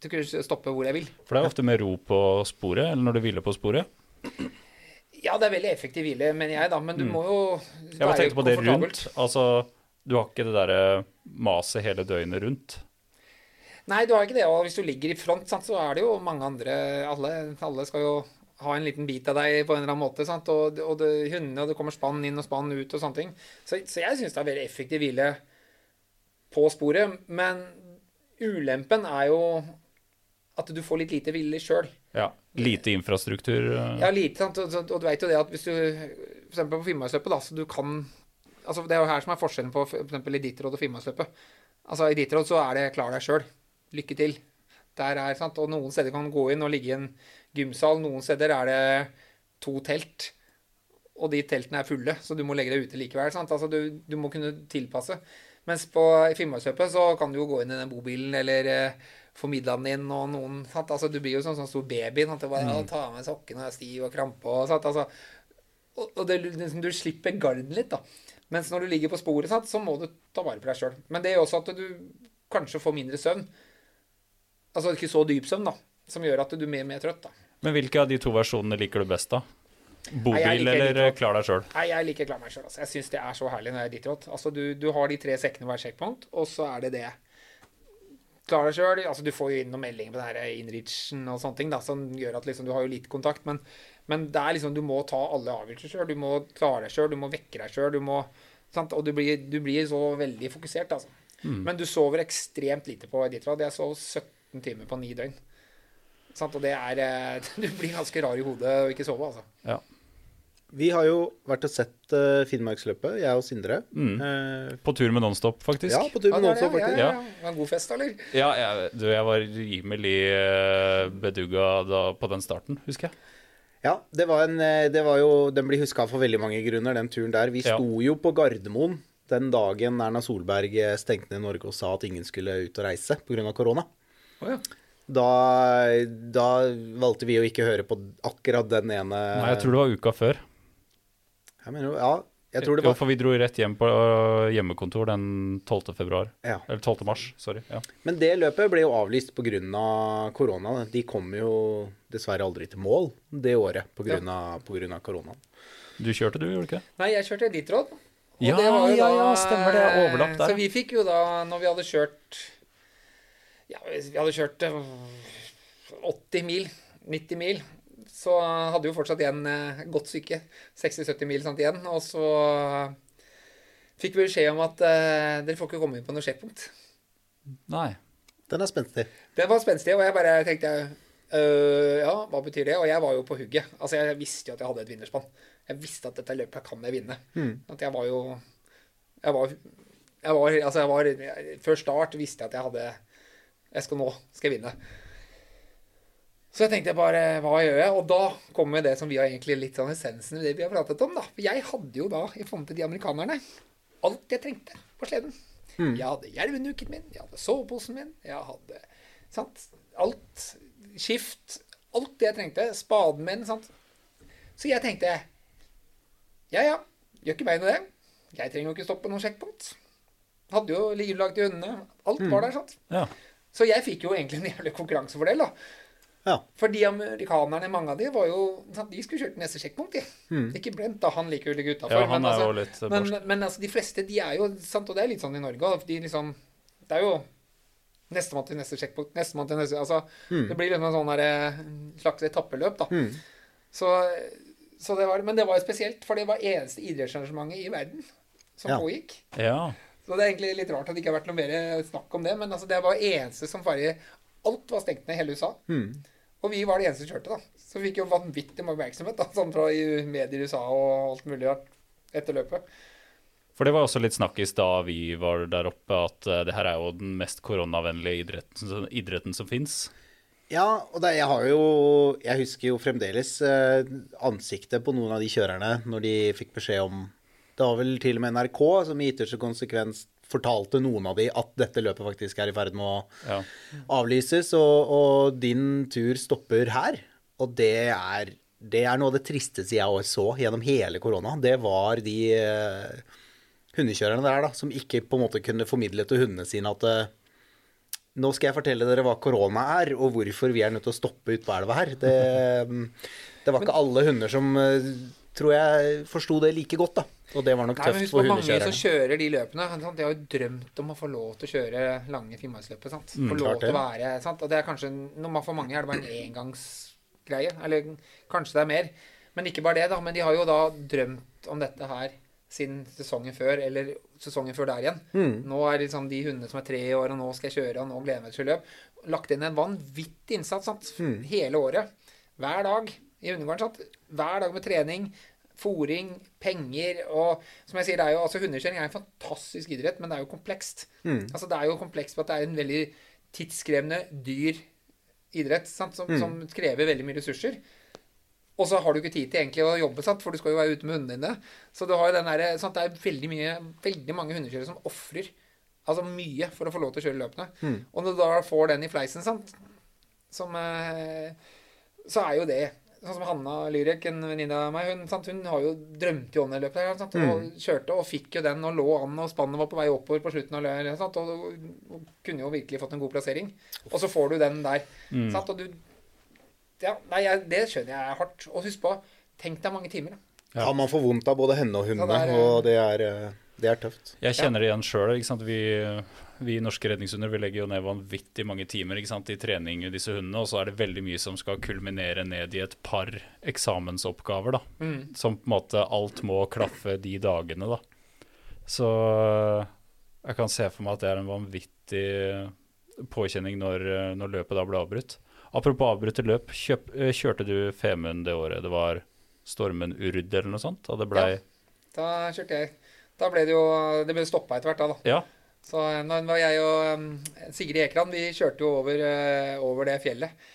til å kunne stoppe hvor jeg vil. For det er ofte med ro på sporet, eller når du hviler på sporet. Ja, det er veldig effektiv hvile, mener jeg, da, men du må jo Jeg bare tenkte på det rundt. Altså, du har ikke det derre maset hele døgnet rundt. Nei, du har ikke det. Og hvis du ligger i front, sant, så er det jo mange andre Alle, alle skal jo ha en liten bit av deg på en eller annen måte. Sant? Og, og det, hundene, og det kommer spann inn og spann ut og sånne ting. Så, så jeg syns det er veldig effektiv hvile på sporet. Men ulempen er jo at du får litt lite hvile sjøl. Ja. Lite infrastruktur. eh, Ja, lite, sant. Og, og, og du vet jo det at hvis du For eksempel på Finnmarksløpet, da, så du kan Altså, det er jo her som er forskjellen på for eksempel Iditarod og Finnmarksløpet. Altså, i Iditarod så er det klar deg sjøl. Lykke til. Der er, sant? Og noen steder kan gå inn og ligge i en gymsal. Noen steder er det to telt. Og de teltene er fulle, så du må legge deg ute likevel. Sant? Altså, du, du må kunne tilpasse. Mens på i Finnmarksløpet så kan du jo gå inn i den bobilen eller eh, få middagen din og noen sant? Altså, Du blir jo sånn, sånn stor baby. Sant? Du bare, ja, Ta av meg sokkene, jeg er stiv og krampe og sant? Altså, og, og det, liksom, du slipper garden litt, da. Mens når du ligger på sporet, sant, så må du ta vare på deg sjøl. Men det gjør også at du kanskje får mindre søvn. Altså ikke så dyp søvn, da. Som gjør at du er mer, trøtt. da. Men hvilke av de to versjonene liker du best, da? Bobil eller klar deg sjøl? Nei, jeg liker klar meg sjøl. Altså. Jeg syns det er så herlig når jeg er ditt rått. Altså, du, du har de tre sekkene hver sjekkpunkt, og så er det det. Klar deg sjøl. Altså, du får jo inn noen meldinger på det her Inrichen og sånne ting, da, som gjør at liksom, du har jo litt kontakt, men, men det er liksom, du må ta alle avgjørelser sjøl. Du må klare deg sjøl, du må vekke deg sjøl, du må sant? Og du blir, du blir så veldig fokusert, altså. Men du sover ekstremt lite på ditt råd. Jeg sov 17 timer på ni døgn. Sant? Og det er eh, Du blir ganske rar i hodet å ikke sove, altså. Ja. Vi har jo vært og sett uh, Finnmarksløpet, jeg og Sindre. Mm. Uh, På tur med Nonstop, faktisk. ja, på tur med er Nonstop, faktisk. Ja, ja, ja. Det var en god fest, eller? Ja, jeg, du, jeg var rimelig uh, bedugga da, på den starten, husker jeg. Ja, det var en, det var jo, den blir huska for veldig mange grunner, den turen der. Vi Ja. sto jo på Gardermoen den dagen Erna Solberg stengte ned Norge og sa at ingen skulle ut og reise pga. korona. Oh, ja. Da, da valgte vi å ikke høre på akkurat den ene Nei, jeg tror det var uka før. Jeg mener, ja, jeg tror det Jo, var for vi dro rett hjem på øh, hjemmekontor den 12. februar. ja. Eller 12. mars, sorry. Ja. Men det løpet ble jo avlyst pga. korona. De kom jo dessverre aldri til mål det året pga. av koronaen. Du kjørte du, gjorde du ikke? Nei, jeg kjørte eliteråd. Og Ja, det var jo ja, da- ja, stemmer det. Overlapp der. Så vi fikk jo da, når vi hadde kjørt Ja, Hvis vi hadde kjørt eh, 80 mil, 90 mil, så hadde jo fortsatt igjen eh, godt syke. 60-70 mil sant, igjen. Og så fikk vi beskjed om at uh, dere får ikke komme inn på noe sjekkpunkt. Nei. Den er spenstig. Den var spenstig, og jeg bare tenkte øh, Ja, hva betyr det? Og jeg var jo på hugget. Altså, jeg visste jo at jeg hadde et vinnerspann. Jeg visste at dette løpet kan jeg vinne. At jeg var jo Jeg var, jeg var Altså, jeg var Før start visste jeg at jeg hadde Jeg skal nå skal jeg vinne. Så jeg tenkte bare Hva gjør jeg? Og da kommer det som vi har egentlig litt sånn essensen i det vi har pratet om, da. For jeg hadde jo da, i forhold til de amerikanerne, alt jeg trengte på sleden. Jeg hadde hjelvenduken min, jeg hadde soveposen min, jeg hadde sant? alt. Skift. Alt det jeg trengte. Spaden min. Sant? Så jeg tenkte Ja, ja. Gjør ikke meg noe det. Jeg trenger jo ikke stoppe noe sjekkpunkt. Hadde jo ligelag til hundene. Alt var der, sant. Ja. Så jeg fikk jo egentlig en jævlig konkurransefordel, da. Ja. For de amerikanerne, mange av de, var jo De skulle kjørt neste sjekkpunkt, de. Ikke Brent, da. Han liker jo å ligge utafor. Ja, men, altså, men, men altså, de fleste, de er jo sant, Og det er litt sånn i Norge òg. De liksom Det er jo nestemann til neste sjekkpunkt, nestemann til neste Altså, det blir liksom en sånn der, slags etappeløp, da. Så, så det var Men det var jo spesielt, for det var eneste idrettsarrangementet i verden som Ja. pågikk. ja. Så det er egentlig litt rart at det ikke har vært noe mer snakk om det. Men altså, det var eneste som bare Alt var stengt ned i hele USA. Og vi var de eneste som kjørte, da. Så vi fikk jo vanvittig med oppmerksomhet da, sånn fra i medier i USA og alt mulig rart etter løpet. For det var også litt snakkis da vi var der oppe, at eh, det her er jo den mest koronavennlige idretten, idretten som fins. Ja, og det, jeg har jo Jeg husker jo fremdeles eh, ansiktet på noen av de kjørerne når de fikk beskjed om Det var vel til og med NRK som i ytterste konsekvens fortalte noen av de at dette løpet faktisk er i ferd med å Ja. avlyses, og, og din tur stopper her. Og det er, det er noe av det tristeste jeg også så gjennom hele korona. Det var de eh, hundekjørerne der da, som ikke på en måte kunne formidle til hundene sine at eh, nå skal jeg fortelle dere hva korona er, og hvorfor vi er nødt til å stoppe ute på elva her. Det, det var ikke alle hunder som eh, tror jeg forsto det like godt, da. Og det var nok Nei, tøft husk for hundekjørerne. mange som kjører de løpene. Sant? De har jo drømt om å få lov til å kjøre lange Finnmarksløpet. Sant? Få lov til å være sant? Og det er kanskje noe For mange er det bare en engangsgreie. Eller kanskje det er mer. Men ikke bare det, da. Men de har jo da drømt om dette her siden sesongen før, eller sesongen før der igjen. Nå er liksom de hundene som er tre år, og nå skal jeg kjøre, og nå gleder jeg meg til å løpe. Lagt inn en vanvittig innsats sant? hele året. Hver dag i hundegården. Hver dag med trening, fòring, penger og Som jeg sier, det er jo, altså hundekjøring er en fantastisk idrett, men det er jo komplekst. Altså Det er jo komplekst på at det er en veldig tidskrevende, dyr idrett sant? Som, som krever veldig mye ressurser. Og så har du ikke tid til egentlig å jobbe, sant? for du skal jo være ute med hundene dine. Så du har jo den der, sant? det er veldig, mye, veldig mange hundekjørere som ofrer Altså mye for å få lov til å kjøre løpene. Mm. Og når du da får den i fleisen, sant, som eh, Så er jo det Sånn som Hanna Lyrek, en venninne av meg, hun, sant, hun har jo drømt jo om det løpet her. Sant, og kjørte og fikk jo den og lå an, og spannet var på vei oppover på slutten av løpet. Sant, og, og kunne jo virkelig fått en god plassering. Og så får du den der. Sant, og du Ja, nei, jeg, det skjønner jeg er hardt. Og husk på, tenk deg mange timer. Da. Ja, man får vondt av både henne og hundene, og det er, eh, det er tøft. Jeg kjenner det igjen sjøl. Vi, vi norske redningshunder vi legger jo ned vanvittig mange timer sant, i trening i disse hundene, og så er det veldig mye som skal kulminere ned i et par eksamensoppgaver. da, Mm. Som på en måte alt må klaffe de dagene. da. Så jeg kan se for meg at det er en vanvittig påkjenning når, når løpet da ble avbrutt. Apropos avbrutte løp, kjøp, eh, kjørte du Femund det året det var stormen Urd eller noe sånt? Og det blei Ja. Da kjørte jeg. Da ble det jo Det ble stoppa etter hvert, da. da. ja. Så eh, jeg og um, Sigrid Ekeland vi kjørte jo over, eh, over det fjellet.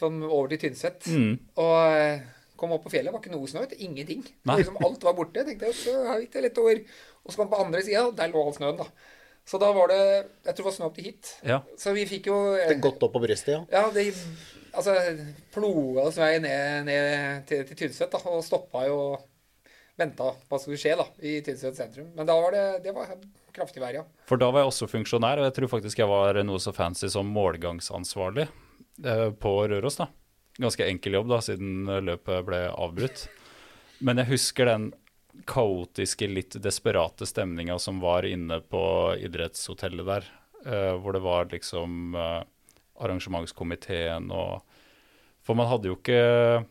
Som, over til Tynset. Mm. Og eh, kom opp på fjellet, var ikke noe snø. Ingenting. Nei. Liksom Alt var borte. tenkte Jeg så her gikk det lett over. Og så kom på andre sida, der lå all snøen, da. Så da var det Jeg tror det var snø opp til hit. ja. Så vi fikk jo eh, Det er godt opp på brystet, ja. Ja, det altså, ploga oss vei ned, ned til, til Tynset da, og stoppa jo Venta hva skulle skje da, i Tynset sentrum. Men da var det, det var kraftig vær, ja. For da var jeg også funksjonær, og jeg tror faktisk jeg var noe så fancy som målgangsansvarlig eh, på Røros. da. Ganske enkel jobb, da, siden løpet ble avbrutt. Men jeg husker den kaotiske, litt desperate stemninga som var inne på idrettshotellet der. eh, hvor det var liksom eh, arrangementskomiteen og For man hadde jo ikke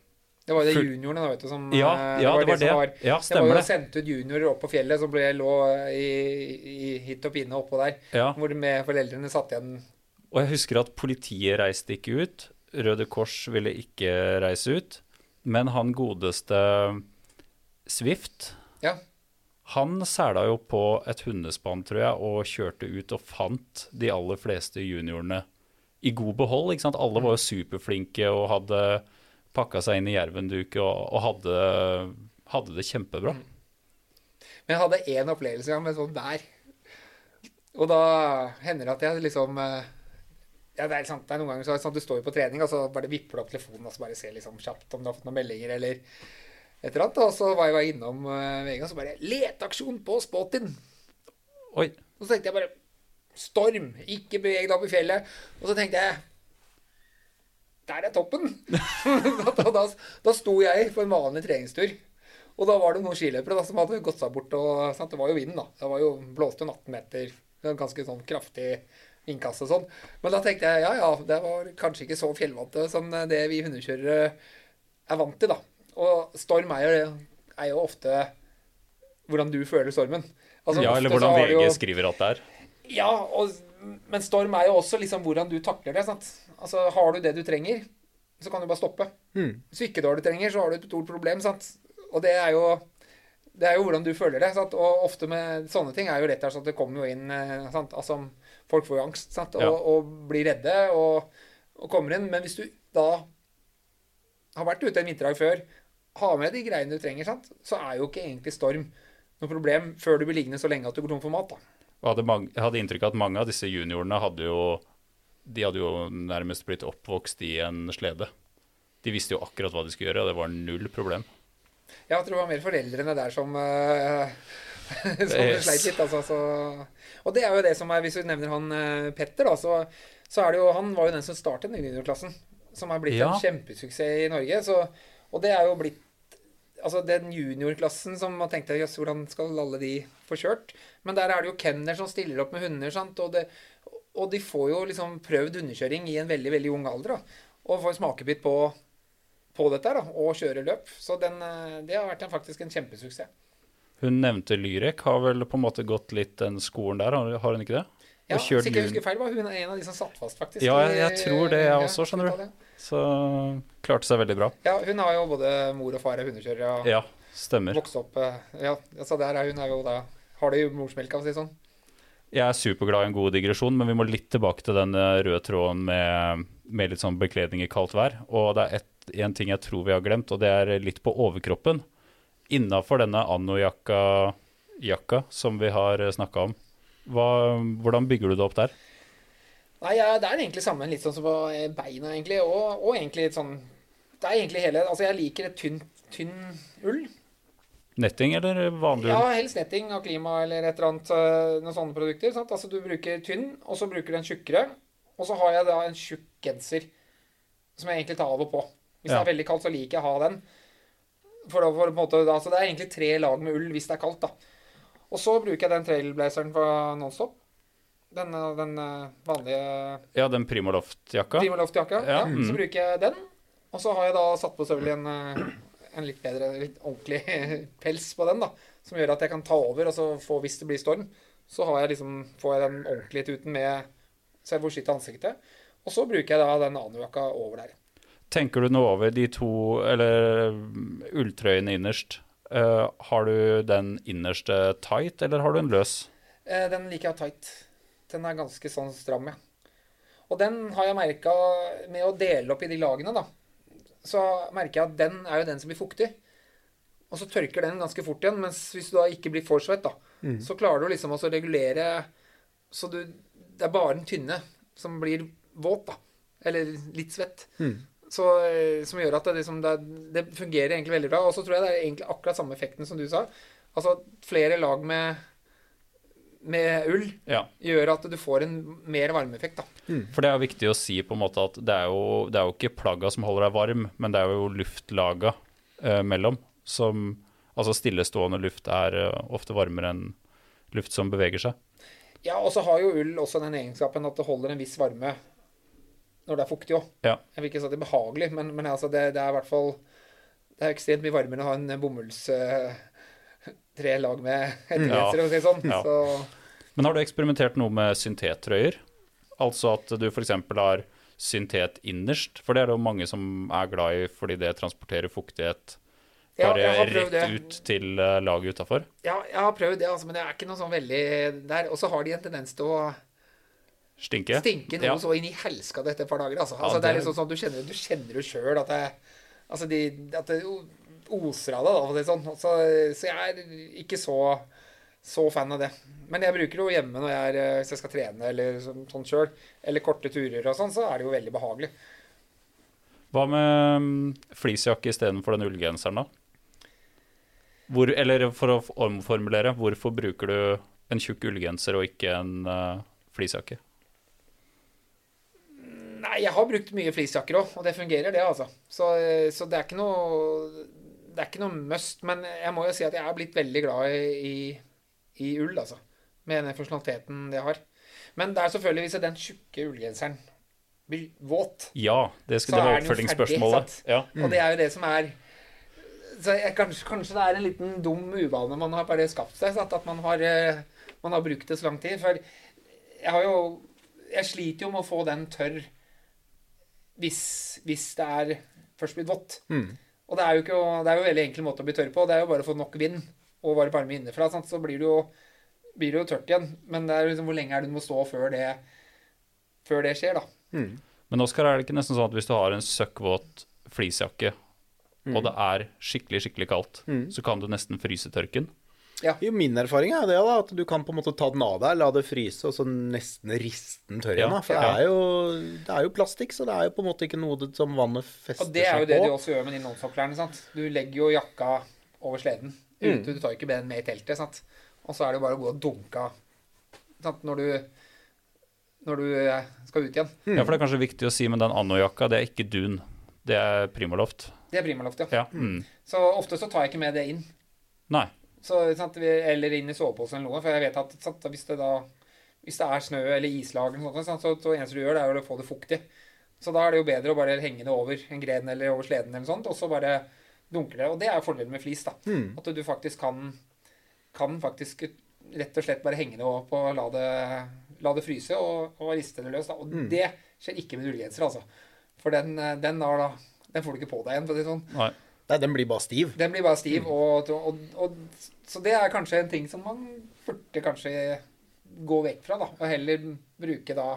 Det var jo det juniorene da, vet du, som Ja, eh, ja, det var det. var- Ja, Det var jo det. sendt ut juniorer opp på fjellet som ble, lå i, i hit og pine oppå der. Ja. Hvor med foreldrene satt igjen Og jeg husker at politiet reiste ikke ut. Røde Kors ville ikke reise ut. Men han godeste Swift, Ja. han sæla jo på et hundespann, tror jeg, og kjørte ut og fant de aller fleste juniorene i god behold. ikke sant? Alle var jo superflinke og hadde pakka seg inn i jervenduket og, og hadde, hadde det kjempebra. Men jeg hadde én opplevelse ja, med sånn der. Og da hender det at jeg liksom eh, ja, det er, sant, det er noen ganger så det sånn du står jo på trening, og så bare vipper du opp telefonen og så bare ser liksom kjapt om du har fått noen meldinger eller et eller annet. Og så var jeg innom uh, VG, og så bare 'Leteaksjon på Spotin'. Oi. Og så tenkte jeg bare 'Storm, ikke beveg deg opp i fjellet'. Og så tenkte jeg Der er toppen! da, da, da sto jeg på en vanlig treningstur. Og da var det noen skiløpere da, som hadde gått seg bort. og sant, Det var jo vinden, da. Det var jo, blåste jo 18 meter. Var Ganske sånn kraftig innkast og sånn. Men da tenkte jeg ja, ja, det var kanskje ikke så fjellvante som det vi hundekjørere er vant til, da. Og storm er jo, er jo ofte hvordan du føler stormen. Altså, Ja, eller hvordan VG jo- skriver at det er. ja, og, men storm er jo også liksom hvordan du takler det. sant? Altså, Har du det du trenger, så kan du bare stoppe. Mm. Hvis ikke du har det du trenger, så har du et stort problem. sant? Og det er jo det er jo hvordan du føler det. sant? Og ofte med sånne ting er jo lett sånn at det kommer jo inn eh? Altså, Folk får jo angst sant? Og, Ja. og blir redde og, og kommer inn. Men hvis du da har vært ute en vinterdag før, har med de greiene du trenger, sant? så er jo ikke egentlig storm noe problem før du blir liggende så lenge at du går tom for mat. da. Og hadde jeg hadde inntrykk av at mange av disse juniorene hadde jo De hadde jo nærmest blitt oppvokst i en slede. De visste jo akkurat hva de skulle gjøre, og det var null problem. Jeg tror det var mer foreldrene der som, uh, som Yes. sleit litt. Altså, så. Og det er jo det som er, hvis du nevner han eh, Petter, da, så, så er det jo Han var jo den som startet den juniorklassen. Som er blitt Ja. en kjempesuksess i Norge. Så, og det er jo blitt Altså den juniorklassen som man tenkte jøss, hvordan skal alle de få kjørt? Men der er det jo kenner som stiller opp med hunder, sant. Og, det, og de får jo liksom prøvd underkjøring i en veldig, veldig ung alder. da. Og får smakebit på på dette da, og kjører løp. Så den, eh, det har vært en, faktisk en kjempesuksess. Hun nevnte Lyrek, har vel på en måte gått litt den skolen der, har hun ikke det? Ja, sikkert Hvis jeg husker feil, var hun en av de som satt fast, faktisk. Ja, jeg, jeg tror det, jeg også, skjønner du. Så klarte seg veldig bra. Ja, hun har jo både mor og far er hundekjørere og Ja, stemmer. vokst opp eh, Ja, så der er hun er jo da Har det i morsmelka, for å si det sånn. Jeg er superglad i en god digresjon, men vi må litt tilbake til den eh, røde tråden med, med litt sånn bekledning i kaldt vær. Og det er ett- en ting jeg tror vi har glemt, og det er litt på overkroppen. Innafor denne Anno-jakka som vi har snakka om, Hva, hvordan bygger du det opp der? Nei, ja, det er egentlig samme litt sånn som på eh, beina, egentlig. Og, og egentlig litt sånn Det er egentlig hele Altså, jeg liker et tynt, tynn ull. Netting eller vanlig Ja, helst netting av klima eller et eller annet øh, noen sånne produkter. Sant? Altså, du bruker tynn, og så bruker du en tjukkere. Og så har jeg da en tjukk genser som jeg egentlig tar av og på. Hvis det er veldig kaldt, så liker jeg å ha den. For, da- for måte, da, så det er egentlig tre lag med ull hvis det er kaldt, da. Og så bruker jeg den trailblazeren fra Nonstop. Den, øh, den øh, vanlige Ja, den Primaloft-jakka? Primaloft-jakka. Ja, Ja, mm. Så bruker jeg den. Og så har jeg da satt på selvfølgelig en, eh, en litt bedre, litt ordentlig pels på den, da. Som gjør at jeg kan ta over, og så få, hvis det blir storm, så har jeg liksom, får jeg den ordentlig tuten med får skyte ansiktet. Og så bruker jeg da den nanojakka over der. Tenker du noe over de to, eller mm, ulltrøyene innerst? Uh, har du den innerste tight, eller har du en løs? Uh, Den liker jeg tight. Den er ganske sånn stram, ja. Og den har jeg merka med å dele opp i de lagene, da. Så merker jeg at den er jo den som blir fuktig. Og så tørker den ganske fort igjen. Mens hvis du da ikke blir for svett, da, så klarer du liksom å regulere Så du Det er bare den tynne som blir våt, da. Eller litt svett. Så, eh, som gjør at det, liksom, det, det fungerer egentlig veldig bra. Og så tror jeg det er egentlig akkurat samme effekten som du sa. Altså flere lag med, med ull Ja. gjør at du får en mer varmeeffekt, da. For det er viktig å si på en måte at det er jo, det er jo ikke plagga som holder deg varm, men det er jo luftlaga eh, mellom. Som Altså stillestående luft er eh, ofte varmere enn luft som beveger seg. Ja, og så har jo ull også den egenskapen at det holder en viss varme når det er fuktig òg. Ja. Jeg vil ikke si at det er behagelig, men, men altså det, det er i hvert fall Det er ekstremt mye varmere å ha en bomulls eh, tre lag med hettegenser, for å si det sånn. Ja. Så Men har du eksperimentert noe med syntettrøyer? Altså at du f.eks. har syntet innerst, for det er det jo mange som er glad i fordi det transporterer fuktighet bare ja, rett det. ut til uh, laget utafor. Ja, jeg har prøvd det, altså, men det er ikke noe sånn veldig der. Og så har de en tendens til å Stinke. stinke noe Ja. så inn i helskade etter et par dager. Altså. Ja, det... det er det- liksom sånn, Du kjenner, du kjenner jo sjøl at det Altså, de, at det oser av det, da, det sånn. Så, så jeg er ikke så, så fan av det. Men jeg bruker det jo hjemme når jeg er, eh, hvis jeg skal trene eller sånn, sånn sjøl. Eller korte turer og sånn, så er det jo veldig behagelig. Hva med mm, fleecejakke istedenfor den ullgenseren, da? Hvor, eller for å omformulere, hvorfor bruker du en tjukk ullgenser og ikke en uh, fleecejakke? Nei, jeg har brukt mye fleecejakker òg, og det fungerer, det, altså. Så, så det er ikke noe Det er ikke noe must. Men jeg må jo si at jeg er blitt veldig glad i, i ull, altså. Med den funksjonaliteten det har. Men det er selvfølgelig hvis den tjukke ullgenseren blir våt. Ja, det, skal, det var oppfølgingsspørsmålet. Ja. Mm. Og det er jo det som er så jeg, kanskje, kanskje det er en liten dum uvane man har bare skapt seg. Sant? At man har, eh, man har brukt det så lang tid. For jeg har jo Jeg sliter jo med å få den tørr hvis, hvis det er først blitt vått. Og det er, jo ikke, det er jo en veldig enkel måte å bli tørr på. Det er jo bare å få nok vind og bare varme innenfra. Sant? Så blir det, jo, blir det jo tørt igjen. Men det er jo liksom hvor lenge er det du må stå før det, før det skjer, da. Men Oskar, er det ikke nesten sånn at hvis du har en søkkvåt fleecejakke, og det er skikkelig, skikkelig kaldt, så kan du nesten fryse tørken? Jo, min erfaring er det, da, at du kan på en måte ta den av deg, la det fryse, og så nesten riste den tørr igjen. Ja. For det, er jo, det er jo plastikk, så det er jo på en måte ikke noe som vannet fester seg på. Og det er jo det på. de også gjør med de nonstop-klærne. Du legger jo jakka over sleden. Ute, Du tar ikke den med i teltet. sant? Og så er det jo bare å gå og dunke av når du, når du eh, skal ut igjen. Ja, for det er kanskje viktig å si med den Anno-jakka, det er ikke dun. Det er Primaloft. Det er primaloft, ja. Ja. Mm. Så ofte så tar jeg ikke med det inn. Nei. Så, sant? Eller inn i soveposen eller noe. For jeg vet at sant? hvis det da hvis det er snø eller islag, eller sånt, så, så eneste du gjør, det er å få det fuktig. Så da er det jo bedre å bare henge det over en gren eller over sleden, eller sånt, og så bare dunker det. Og det er jo fordelen med flis. da. At du faktisk kan, kan faktisk rett og slett bare henge det opp og la det, la det fryse og, og riste det løs. da. Og det skjer ikke med ullgenser, altså. For den, den, da, den får du ikke på deg igjen. for å si det sånn. Nei. Nei, den blir bare stiv. Den blir bare stiv. Og, og, og, så det er kanskje en ting som man burde kanskje gå vekk fra, da. Og heller bruke da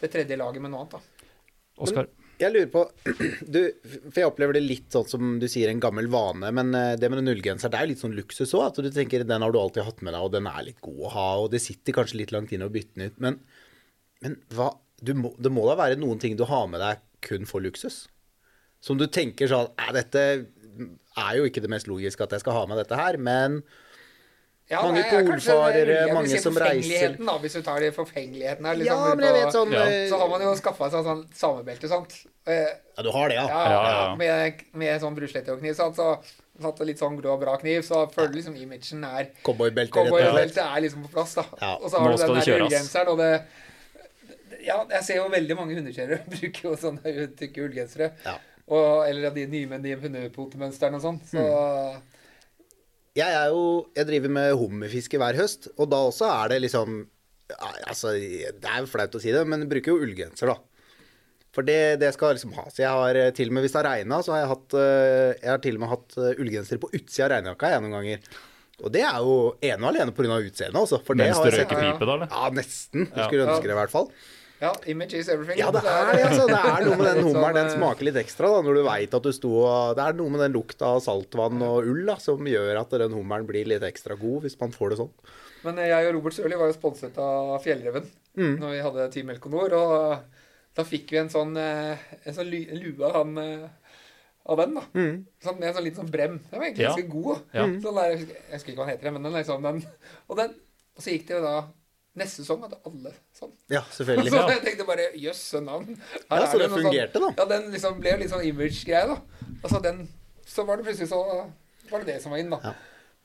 det tredje laget med noe annet. da. Oskar. Jeg lurer på du, For jeg opplever det litt sånn som du sier, en gammel vane. Men eh, det med den ullgenser, det er jo litt sånn luksus òg. At du tenker den har du alltid hatt med deg, og den er litt god å ha. Og det sitter kanskje litt langt inne å bytte den ut. Men, men hva må, Det må da være noen ting du har med deg kun for luksus? Som du tenker sånn dette er jo ikke det mest logiske at jeg skal ha med dette her, men Ja, Mange polfarere, er- mange som reiser. Da, hvis du tar det forfengeligheten her. Liksom, Ja, men jeg vet sånn Ja. eh, Så har man jo skaffa seg sånn samebelte, sant. Eh, Ja, du har det, ja. Ja, Ja, ja, ja. Med, med sånn brusletteogkniv, sant. Så satt litt sånn grå og bra kniv, så føler du liksom imagen er Cowboybeltet og. Cowboybeltet er liksom på plass, da. Ja, Og så har nå du den der ullgenseren, og det Ja, jeg ser jo veldig mange hundekjørere bruker jo sånne tykke ullgensere. Ja. Og, eller av de nye med de hundepotemønstrene og sånn. Så Mm. Jeg er jo Jeg driver med hummerfiske hver høst, og da også er det liksom Altså, det er jo flaut å si det, men jeg bruker jo ullgenser, da. For det, det skal liksom ha. Så jeg har eh, til og med, hvis det har regna, så har jeg hatt eh, Jeg har til og med hatt eh, ullgenser på utsida av regnjakka jeg noen ganger. Og det er jo ene og alene pga. utseendet, altså. For det Mens du røyker pipe, da, eller? Ja, nesten. Du Ja. skulle ønske det, i hvert fall. Ja, image is everything. Ja, det er det, altså. Det er noe med den Litt hummeren. Den sånn, eh, smaker litt ekstra da, når du veit at du sto og Det er noe med den lukta av saltvann og ull da, som gjør at den hummeren blir litt ekstra god, hvis man får det sånn. Men jeg og Robert Sørli var jo sponset av Fjellreven Mm. når vi hadde Team Elkonor. Og da fikk vi en sånn, eh, en sånn lue av han eh, av den, da. Mm. Sånn, med en sånn liten sånn brem. Den var egentlig Ja. ganske god. Ja. Sånn der, jeg husker- ikke hva den heter, men den liksom den. Og, den, og så gikk det jo da Neste sesong hadde alle sånn. Ja, selvfølgelig. Så jeg tenkte bare jøsse navn. Her Ja, er så det fungerte, fungerte, da. Sånn, ja, den liksom ble litt sånn image-greie, da. Altså den Så var det plutselig så Var det det som var inn, da. Ja.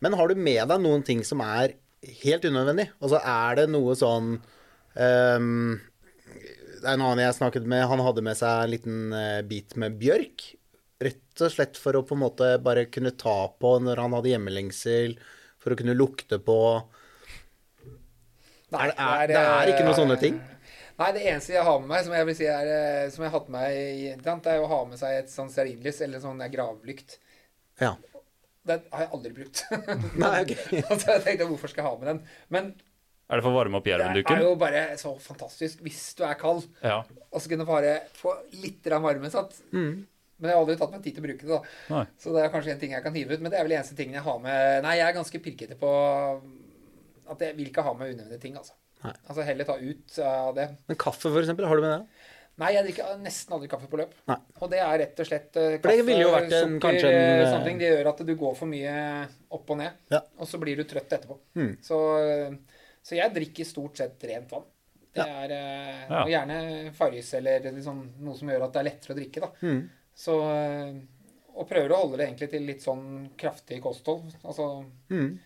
Men har du med deg noen ting som er helt unødvendig? Altså er det noe sånn um, Det er en annen jeg snakket med, han hadde med seg en liten eh, bit med bjørk. Rett og slett for å på en måte bare kunne ta på når han hadde hjemmelengsel, for å kunne lukte på Nei, Er det- er- det er ikke noen sånne ting? Nei, det eneste jeg har med meg, som jeg vil si er eh, Som jeg har hatt med meg, er å ha med seg et sånn stearinlys eller sånn der gravlykt. Ja. Den har jeg aldri brukt. Nei, ok. altså, jeg tenkte hvorfor skal jeg ha med den? Men Er det for å varme opp det er jo bare så fantastisk hvis du er kald, Ja. og så kunne bare få litt varme. Sant? Mm. Men jeg har aldri tatt meg tid til å bruke det. da. Nei. Så det er kanskje en ting jeg kan hive ut. Men det er vel eneste tingen jeg har med Nei, jeg er ganske pirkete på at jeg vil ikke ha med unødvendige ting, altså. Nei. Altså heller ta ut av det. Men kaffe, for eksempel, har du med det? Nei, jeg drikker nesten aldri kaffe på løp. Nei. Og det er rett og slett uh, kaffe, det ville jo vært en- sukker, kanskje en, eh, eh, sånne ting. Det gjør at du går for mye opp og ned, Ja. og så blir du trøtt etterpå. Mm. Så, så jeg drikker stort sett rent vann. Det er uh, Ja. Gjerne Farris eller liksom noe som gjør at det er lettere å drikke, da. Mm. Så Og prøver å holde det egentlig til litt sånn kraftig kosthold. Altså Mm.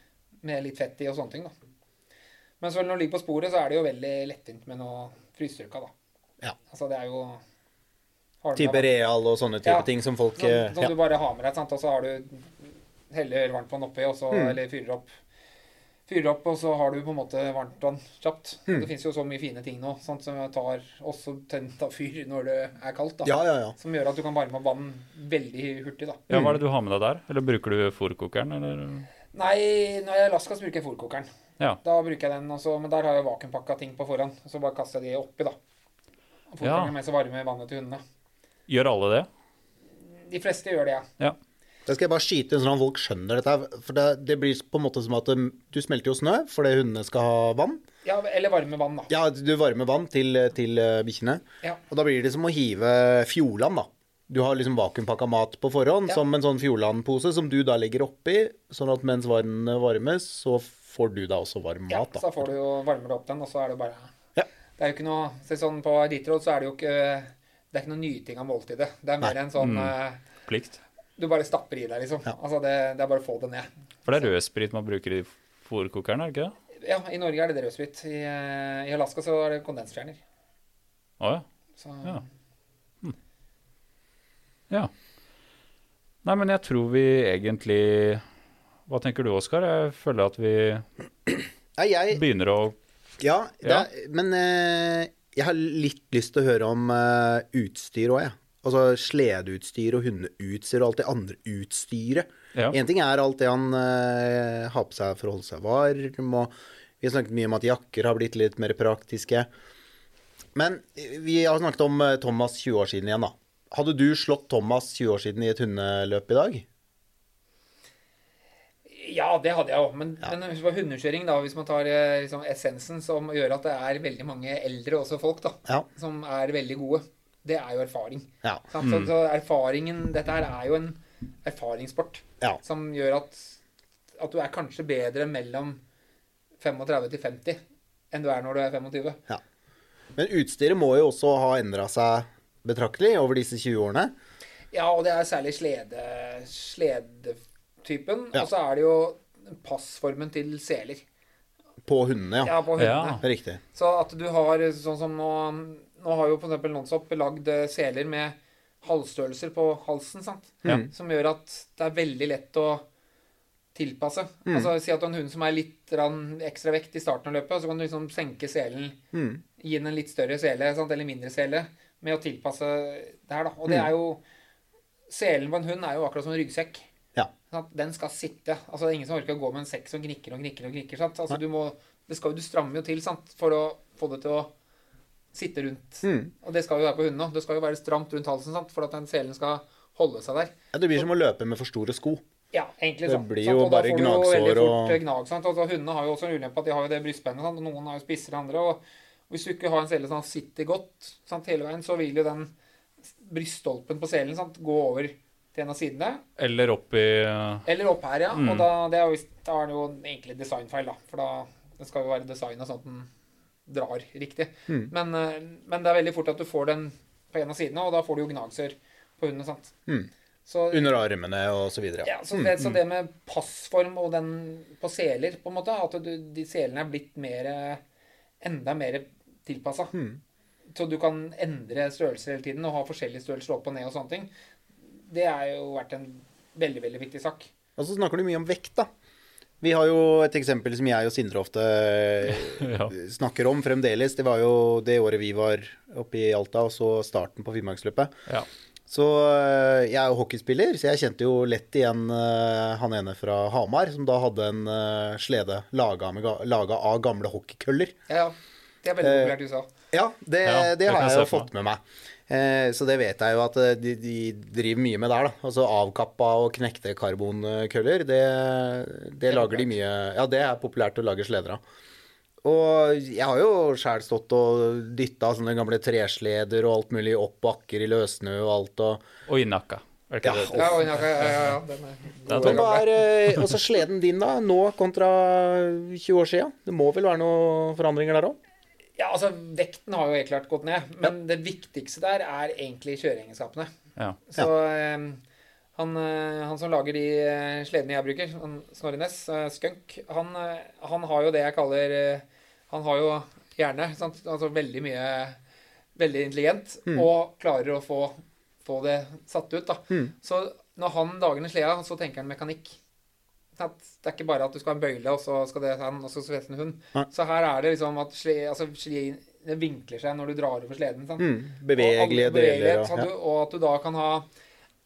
med litt fett i og sånne ting, da. Men så når du ligger på sporet, så er det jo veldig lettvint med noe frysestyrka, da. Ja. Altså det er jo har Type real og sånne type Ja. ting som folk Som, eh, sånn ja. du bare har med deg, sant? og så har du heller varmtvann oppi, og så, Mm. eller fyrer opp. Fyrer opp, og så har du på en måte varmtvann kjapt. Mm. Det fins jo så mye fine ting nå sant, som tar også tent av fyr når det er kaldt. da. ja, ja, ja. Som gjør at du kan varme opp vann veldig hurtig. da. ja, hva er det du har med deg der? Eller bruker du fòrkokeren, eller? Nei, når jeg er i Alaska, så bruker jeg fòrkokeren. Ja. Da bruker jeg den, også, Men der har jeg vakuumpakka ting på forhånd. Så bare kaster jeg de oppi, da. Og Ja. Med så varme vannet til hundene. Gjør alle det? De fleste gjør det, ja. Ja. Da skal jeg bare skyte inn sånn at folk skjønner dette. For det, det blir på en måte som at um, du smelter jo snø fordi hundene skal ha vann. ja eller varme vann, da. Ja, du varmer vann til, til uh, bikkjene. Ja. Og da blir det som å hive Fjordland, da. Du har liksom vakuumpakka mat på forhånd, Ja. som en sånn Fjordland-pose som du da legger oppi, sånn at mens vannet varmes, så får du da også varm Ja, mat, Ja, så får du jo varmere opp den, og så er det bare Ja. Det er jo ikke noe se sånn På Eliteråd så er det jo ikke Det er ikke noe nyting av måltidet. Det er mer Nei. en sånn Mm. eh, Plikt? Du bare stapper i deg, liksom. Ja. Altså det, det er bare å få det ned. For det er rødsprit man bruker i fòrkokeren, er det ikke det? Ja, i Norge er det rødsprit. I, eh, I Alaska så er det kondensfjerner. Å ja. Så Ja. Ja. Nei, men jeg tror vi egentlig Hva tenker du, Oskar? Jeg føler at vi Nei, jeg begynner å Ja, Ja. er, men eh, jeg har litt lyst til å høre om eh, utstyr òg, jeg. Altså sledeutstyr og hundeutstyr og alt det andre utstyret. Ja. Ting er alt det han eh, har på seg for å holde seg varm, og vi har snakket mye om at jakker har blitt litt mer praktiske. Men vi har snakket om eh, Thomas 20 år siden igjen, da. Hadde du slått Thomas 20 år siden i et hundeløp i dag? Ja, det hadde jeg òg. Men, men det var hundekjøring, da, hvis man tar eh, liksom, essensen som gjør at det er veldig mange eldre også folk da, Ja. som er veldig gode, det er jo erfaring. Ja. Sant? Så, så erfaringen Dette her er jo en erfaringssport Ja. som gjør at, at du er kanskje bedre mellom 35 til 50 enn du er når du er 25. ja. Men utstyret må jo også ha endra seg betraktelig over disse 20 årene. Ja, og det er særlig slede, sledetypen. Ja. Og så er det jo passformen til seler. På hundene, ja. Ja, på hundene. Ja. Riktig. Så at du har sånn som nå Nå har jo f.eks. Nonstop lagd eh, seler med halsstørrelser på halsen, sant? Ja. Som gjør at det er veldig lett å tilpasse. Mm. Altså Si at du har en hund som er litt ekstra vekt i starten av løpet, så kan du liksom senke selen, Mm. gi den en litt større sele, sant? eller mindre sele, med å tilpasse det her, da. Og Mm. det er jo Selen på en hund er jo akkurat som en ryggsekk. Ja. Sant? Den skal sitte. Altså, det er ingen som orker å gå med en sekk som gnikker og gnikker og gnikker. Sant? Altså, du, må, det skal, jo- du strammer jo til sant? for å få det til å sitte rundt. Mm. Og det skal jo være på hundene òg. Det skal jo være stramt rundt halsen sant? for at den selen skal holde seg der. Ja, det blir som å løpe med for store sko. Ja, egentlig Det blir blir sant? jo Og da bare får du jo gnagsår veldig fort og- Gnag, sant? Altså, hundene har jo også en ulempe at de har jo det brystspennet. Sant? og Noen har jo spissere enn andre. Og hvis du ikke har en sele som sitter godt sant? hele veien, så vil jo den bryststolpen på selen sant? gå over til en av sidene. Eller opp i Eller opp her, ja. Mm. Og da, det er jo, da er det jo egentlig designfeil, da. For da det skal jo være designa sånn at den drar riktig. Mm. Men, eh, men det er veldig fort at du får den på en av sidene, og da får du jo gnagsår på hundene. sant? Mm. Så, Under armene og så videre. ja, så, det, så det med passform og den på seler, på en måte, at du, de selene er blitt mer enda mer tilpassa. Mm. Så du kan endre størrelser hele tiden og ha forskjellige størrelser opp og ned og sånne ting. Det har jo vært en veldig, veldig viktig sak. Og så snakker du mye om vekt, da. Vi har jo et eksempel som jeg og Sindre ofte Ja. snakker om fremdeles. Det var jo det året vi var oppe i Alta, og så starten på Finnmarksløpet. Ja. Så øh, jeg er jo hockeyspiller, så jeg kjente jo lett igjen øh, han ene fra Hamar, som da hadde en øh, slede laga, med, laga av gamle hockeykøller. Ja, ja. Det er veldig Eh, populært i USA. Ja, det, Ja, det det har jeg jeg jo fått med meg. Eh, så det vet jeg jo at eh, de, de driver mye med der, da. Altså avkappa og knekte karbonkøller. Det, det lager de mye Ja, det er populært å lage sleder av. Og jeg har jo sjæl stått og dytta sånne gamle tresleder og alt mulig opp bakker i løssnø og alt og Og innakka. nakka. Ja, det? Ja, ja, ja, ja, ja, den er Den er, er også sleden din, da? Nå kontra 20 år sia? Det må vel være noen forandringer der òg? Ja, altså, vekten har jo helt klart gått ned, men det viktigste der er egentlig kjøreegenskapene. Ja. Så eh, han, eh, han som lager de eh, sledene jeg bruker, Snorre Næss, eh, Skunk, han, han har jo det jeg kaller Han har jo hjerne, sant? altså veldig mye Veldig intelligent, og klarer å få, få det satt ut, da. Mm. Så når han lager en sleda, så tenker han mekanikk. Det er ikke bare at du skal ha en bøyle, og så skal det sånn, og så skal det en hund. Nei. Så her er det liksom at sle, altså, vinkler seg når du drar over sleden. Sant? Mm, bevegelige deler og ja. du- og at du da kan ha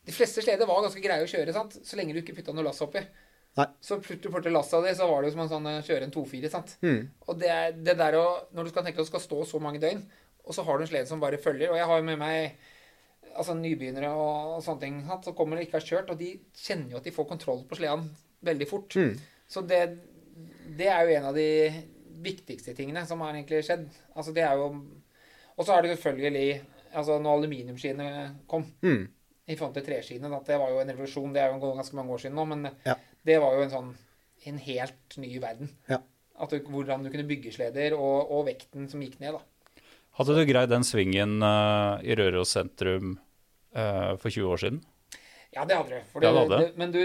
De fleste sleder var ganske greie å kjøre, sant? så lenge du ikke putta noe lass oppi. Nei. Så putter du lasset av det, så var det jo som en sånn eh, kjøre en 2-4. sant? Mm. Og det, det der å Når du skal tenke at du skal stå så mange døgn, og så har du en slede som bare følger Og jeg har jo med meg altså nybegynnere og, og sånne ting sant? som kommer og ikke har kjørt, og de kjenner jo at de får kontroll på sleden veldig fort. Mm. Så det, det er jo en av de viktigste tingene som har egentlig skjedd. Altså det er jo Og så er det selvfølgelig Altså når aluminiumsskiene kom Mm. i forhold til treskiene, at det var jo en revolusjon. Det er jo ganske mange år siden nå, men Ja. det var jo en sånn en helt ny verden. Ja. At du, hvordan du kunne bygge sleder, og, og vekten som gikk ned, da. Hadde du greid den svingen uh, i Røros sentrum uh, for 20 år siden? Ja, det hadde du. Det, det hadde. det, men du,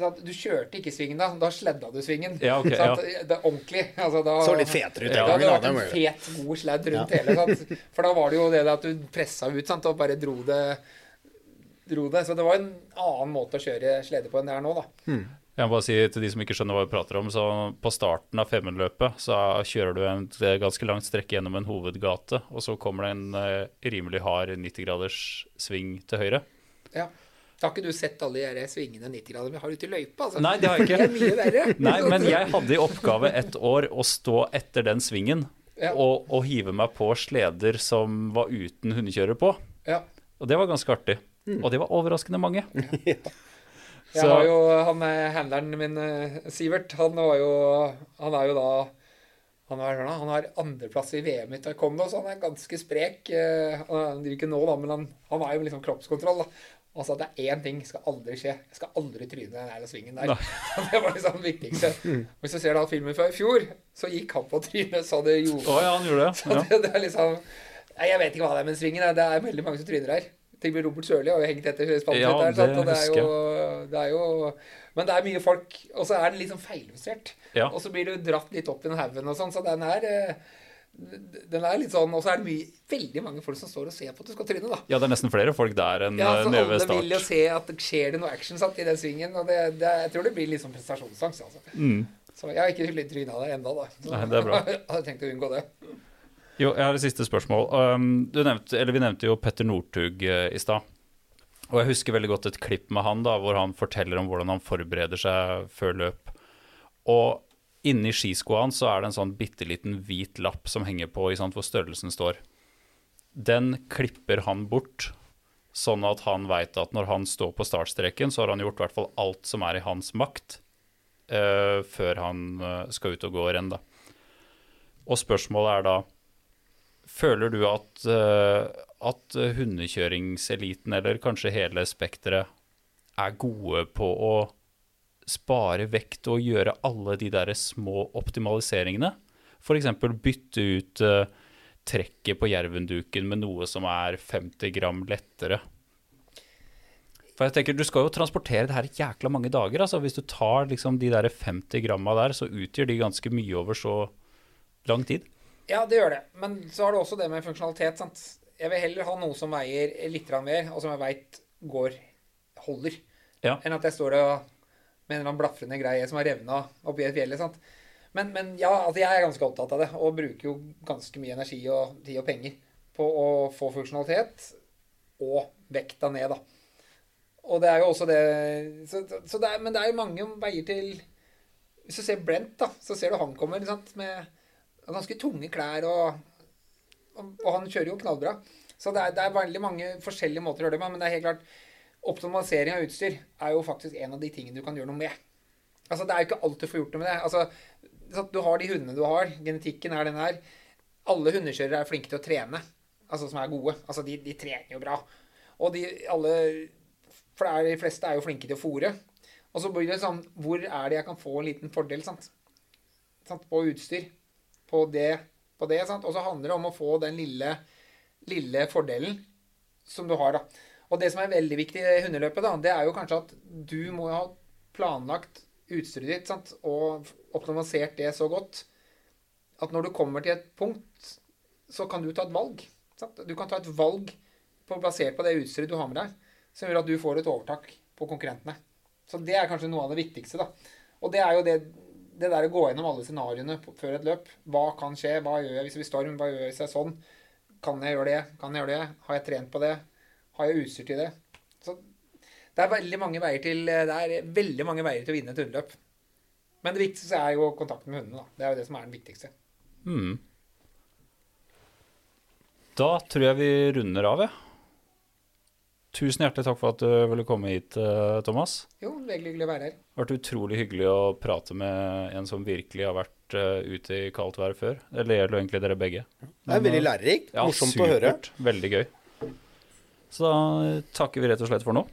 sant, du kjørte ikke svingen da. Da sledda du svingen. Ja, okay, Sant? Det er ordentlig. Altså, da, Så litt fetere ut Ja, det gangen. hadde vært en fet, god sledd rundt hele. Sant? For da var det jo det at du pressa ut sant? og bare dro det, dro det. Så det var en annen måte å kjøre slede på enn det er nå, da. Jeg må bare si til de som ikke skjønner hva vi prater om, så på starten av Femundløpet så kjører du en ganske langt strekke gjennom en hovedgate, og så kommer det en eh, rimelig hard 90-graders sving til høyre. Ja. Da har ikke du sett alle de her svingene 90 grader vi har ute i løypa? Altså. Nei, det har jeg Det er ikke. mye verre. Nei, men jeg hadde i oppgave et år å stå etter den svingen Ja. og, og hive meg på sleder som var uten hundekjører på. Ja. Og det var ganske artig. Og det var overraskende mange. Jeg har jo han eh, handleren min, eh, Sivert, han var jo Han er jo da han har, han har andreplass i VM i taekwondo, så han er ganske sprek. Eh, Han driver ikke nå, da, men han, han er jo liksom kroppskontroll. da. Sa at det er én ting skal aldri skje. Jeg skal aldri tryne den jævla svingen der. Det var liksom det viktigste. Hvis du ser da filmen fra i fjor, så gikk han på trynet så det gjorde oh, ja, han gjorde det. Så Ja. det, det er liksom Nei, Jeg vet ikke hva det er med svingen. Det er veldig mange som tryner her. Til og med Robert Sørli har jo hengt etter spannet Ja, der. sant? det Og det er, jo, det er jo Men det er mye folk, og så er den litt sånn feiljustert. Ja. Og så blir du dratt litt opp i den haugen og sånn, så den er eh, den er litt sånn, Og så er det mye, veldig mange folk som står og ser på at du skal tryne, da. ja, det er nesten flere folk der enn Ja, altså, så nede ved Alle vil jo se at det skjer det noe action sant, i den svingen. Og det, det, jeg tror det blir litt sånn prestasjonsangst. Altså. Mm. Så jeg har ikke tryna der ennå, da. Så Nei, det er bra. jeg hadde tenkt å unngå det. Jo, jeg har et siste spørsmål. Um, du nevnte, eller vi nevnte jo Petter Northug uh, i stad. Og jeg husker veldig godt et klipp med han da, hvor han forteller om hvordan han forbereder seg før løp. Og inni skiskoa hans så er det en sånn bitte liten hvit lapp som henger på sant, hvor størrelsen står. Den klipper han bort, sånn at han veit at når han står på startstreken, så har han gjort i hvert fall alt som er i hans makt, uh, før han eh, skal ut og gå renn, da. Og spørsmålet er da Føler du at, uh, at hundekjøringseliten, eller kanskje hele spekteret, er gode på å spare vekt og gjøre alle de der små optimaliseringene? F.eks. bytte ut uh, trekket på jervenduken med noe som er 50 gram lettere. For jeg tenker, Du skal jo transportere det her jækla mange dager. altså Hvis du tar liksom de der 50 gramma der, så utgjør de ganske mye over så lang tid. Ja, det gjør det. Men så har du også det med funksjonalitet. sant? Jeg vil heller ha noe som veier litt mer, og som jeg veit går holder, Ja. enn at jeg står og med en eller annen blafrende greie som har revna oppi et fjell. sant? Men, men ja, altså jeg er ganske opptatt av det, og bruker jo ganske mye energi og tid og penger på å få funksjonalitet og vekta ned, da. Og det er jo også det så, så det er, Men det er jo mange veier til Hvis du ser Brent, da, så ser du han kommer sant, med ganske tunge klær, og, og, og han kjører jo knallbra. Så det er, det er veldig mange forskjellige måter å gjøre det på, men det er helt klart Optimalisering av utstyr er jo faktisk en av de tingene du kan gjøre noe med. Altså, Det er jo ikke alt du får gjort noe med det. Altså, så Du har de hundene du har. Genetikken er den her. Alle hundekjørere er flinke til å trene, altså som er gode. Altså, De, de trener jo bra. Og de alle For er, de fleste er jo flinke til å fòre. Og så blir det sånn Hvor er det jeg kan få en liten fordel, sant? sant? På utstyr. På det. På det sant? Og så handler det om å få den lille, lille fordelen som du har, da. Og det som er veldig viktig i hundeløpet, da, det er jo kanskje at du må ha planlagt utstyret ditt sant? og optimalisert det så godt at når du kommer til et punkt, så kan du ta et valg. Sant? Du kan ta et valg på, basert på det utstyret du har med deg, som gjør at du får et overtak på konkurrentene. Så det er kanskje noe av det viktigste, da. Og det er jo det, det der å gå gjennom alle scenarioene før et løp. Hva kan skje? Hva gjør jeg hvis det blir storm? Hva gjør jeg hvis det er sånn? Kan jeg gjøre det? Kan jeg gjøre det? Har jeg trent på det? Har jeg utstyr til det? Så det er veldig mange veier til, det er veldig mange veier til å vinne et hundeløp. Men det viktigste er jo kontakten med hundene. da. Det er jo det som er den viktigste. Mm. Da tror jeg vi runder av, jeg. Tusen hjertelig takk for at du ville komme hit, eh, Thomas. Jo, veldig hyggelig å være her. Det har vært utrolig hyggelig å prate med en som virkelig har vært eh, ute i kaldt vær før. Eller gjelder egentlig dere begge. Det er veldig lærerikt. Ja, Morsomt å høre. supert. Veldig gøy. Så da takker vi rett og slett for nå.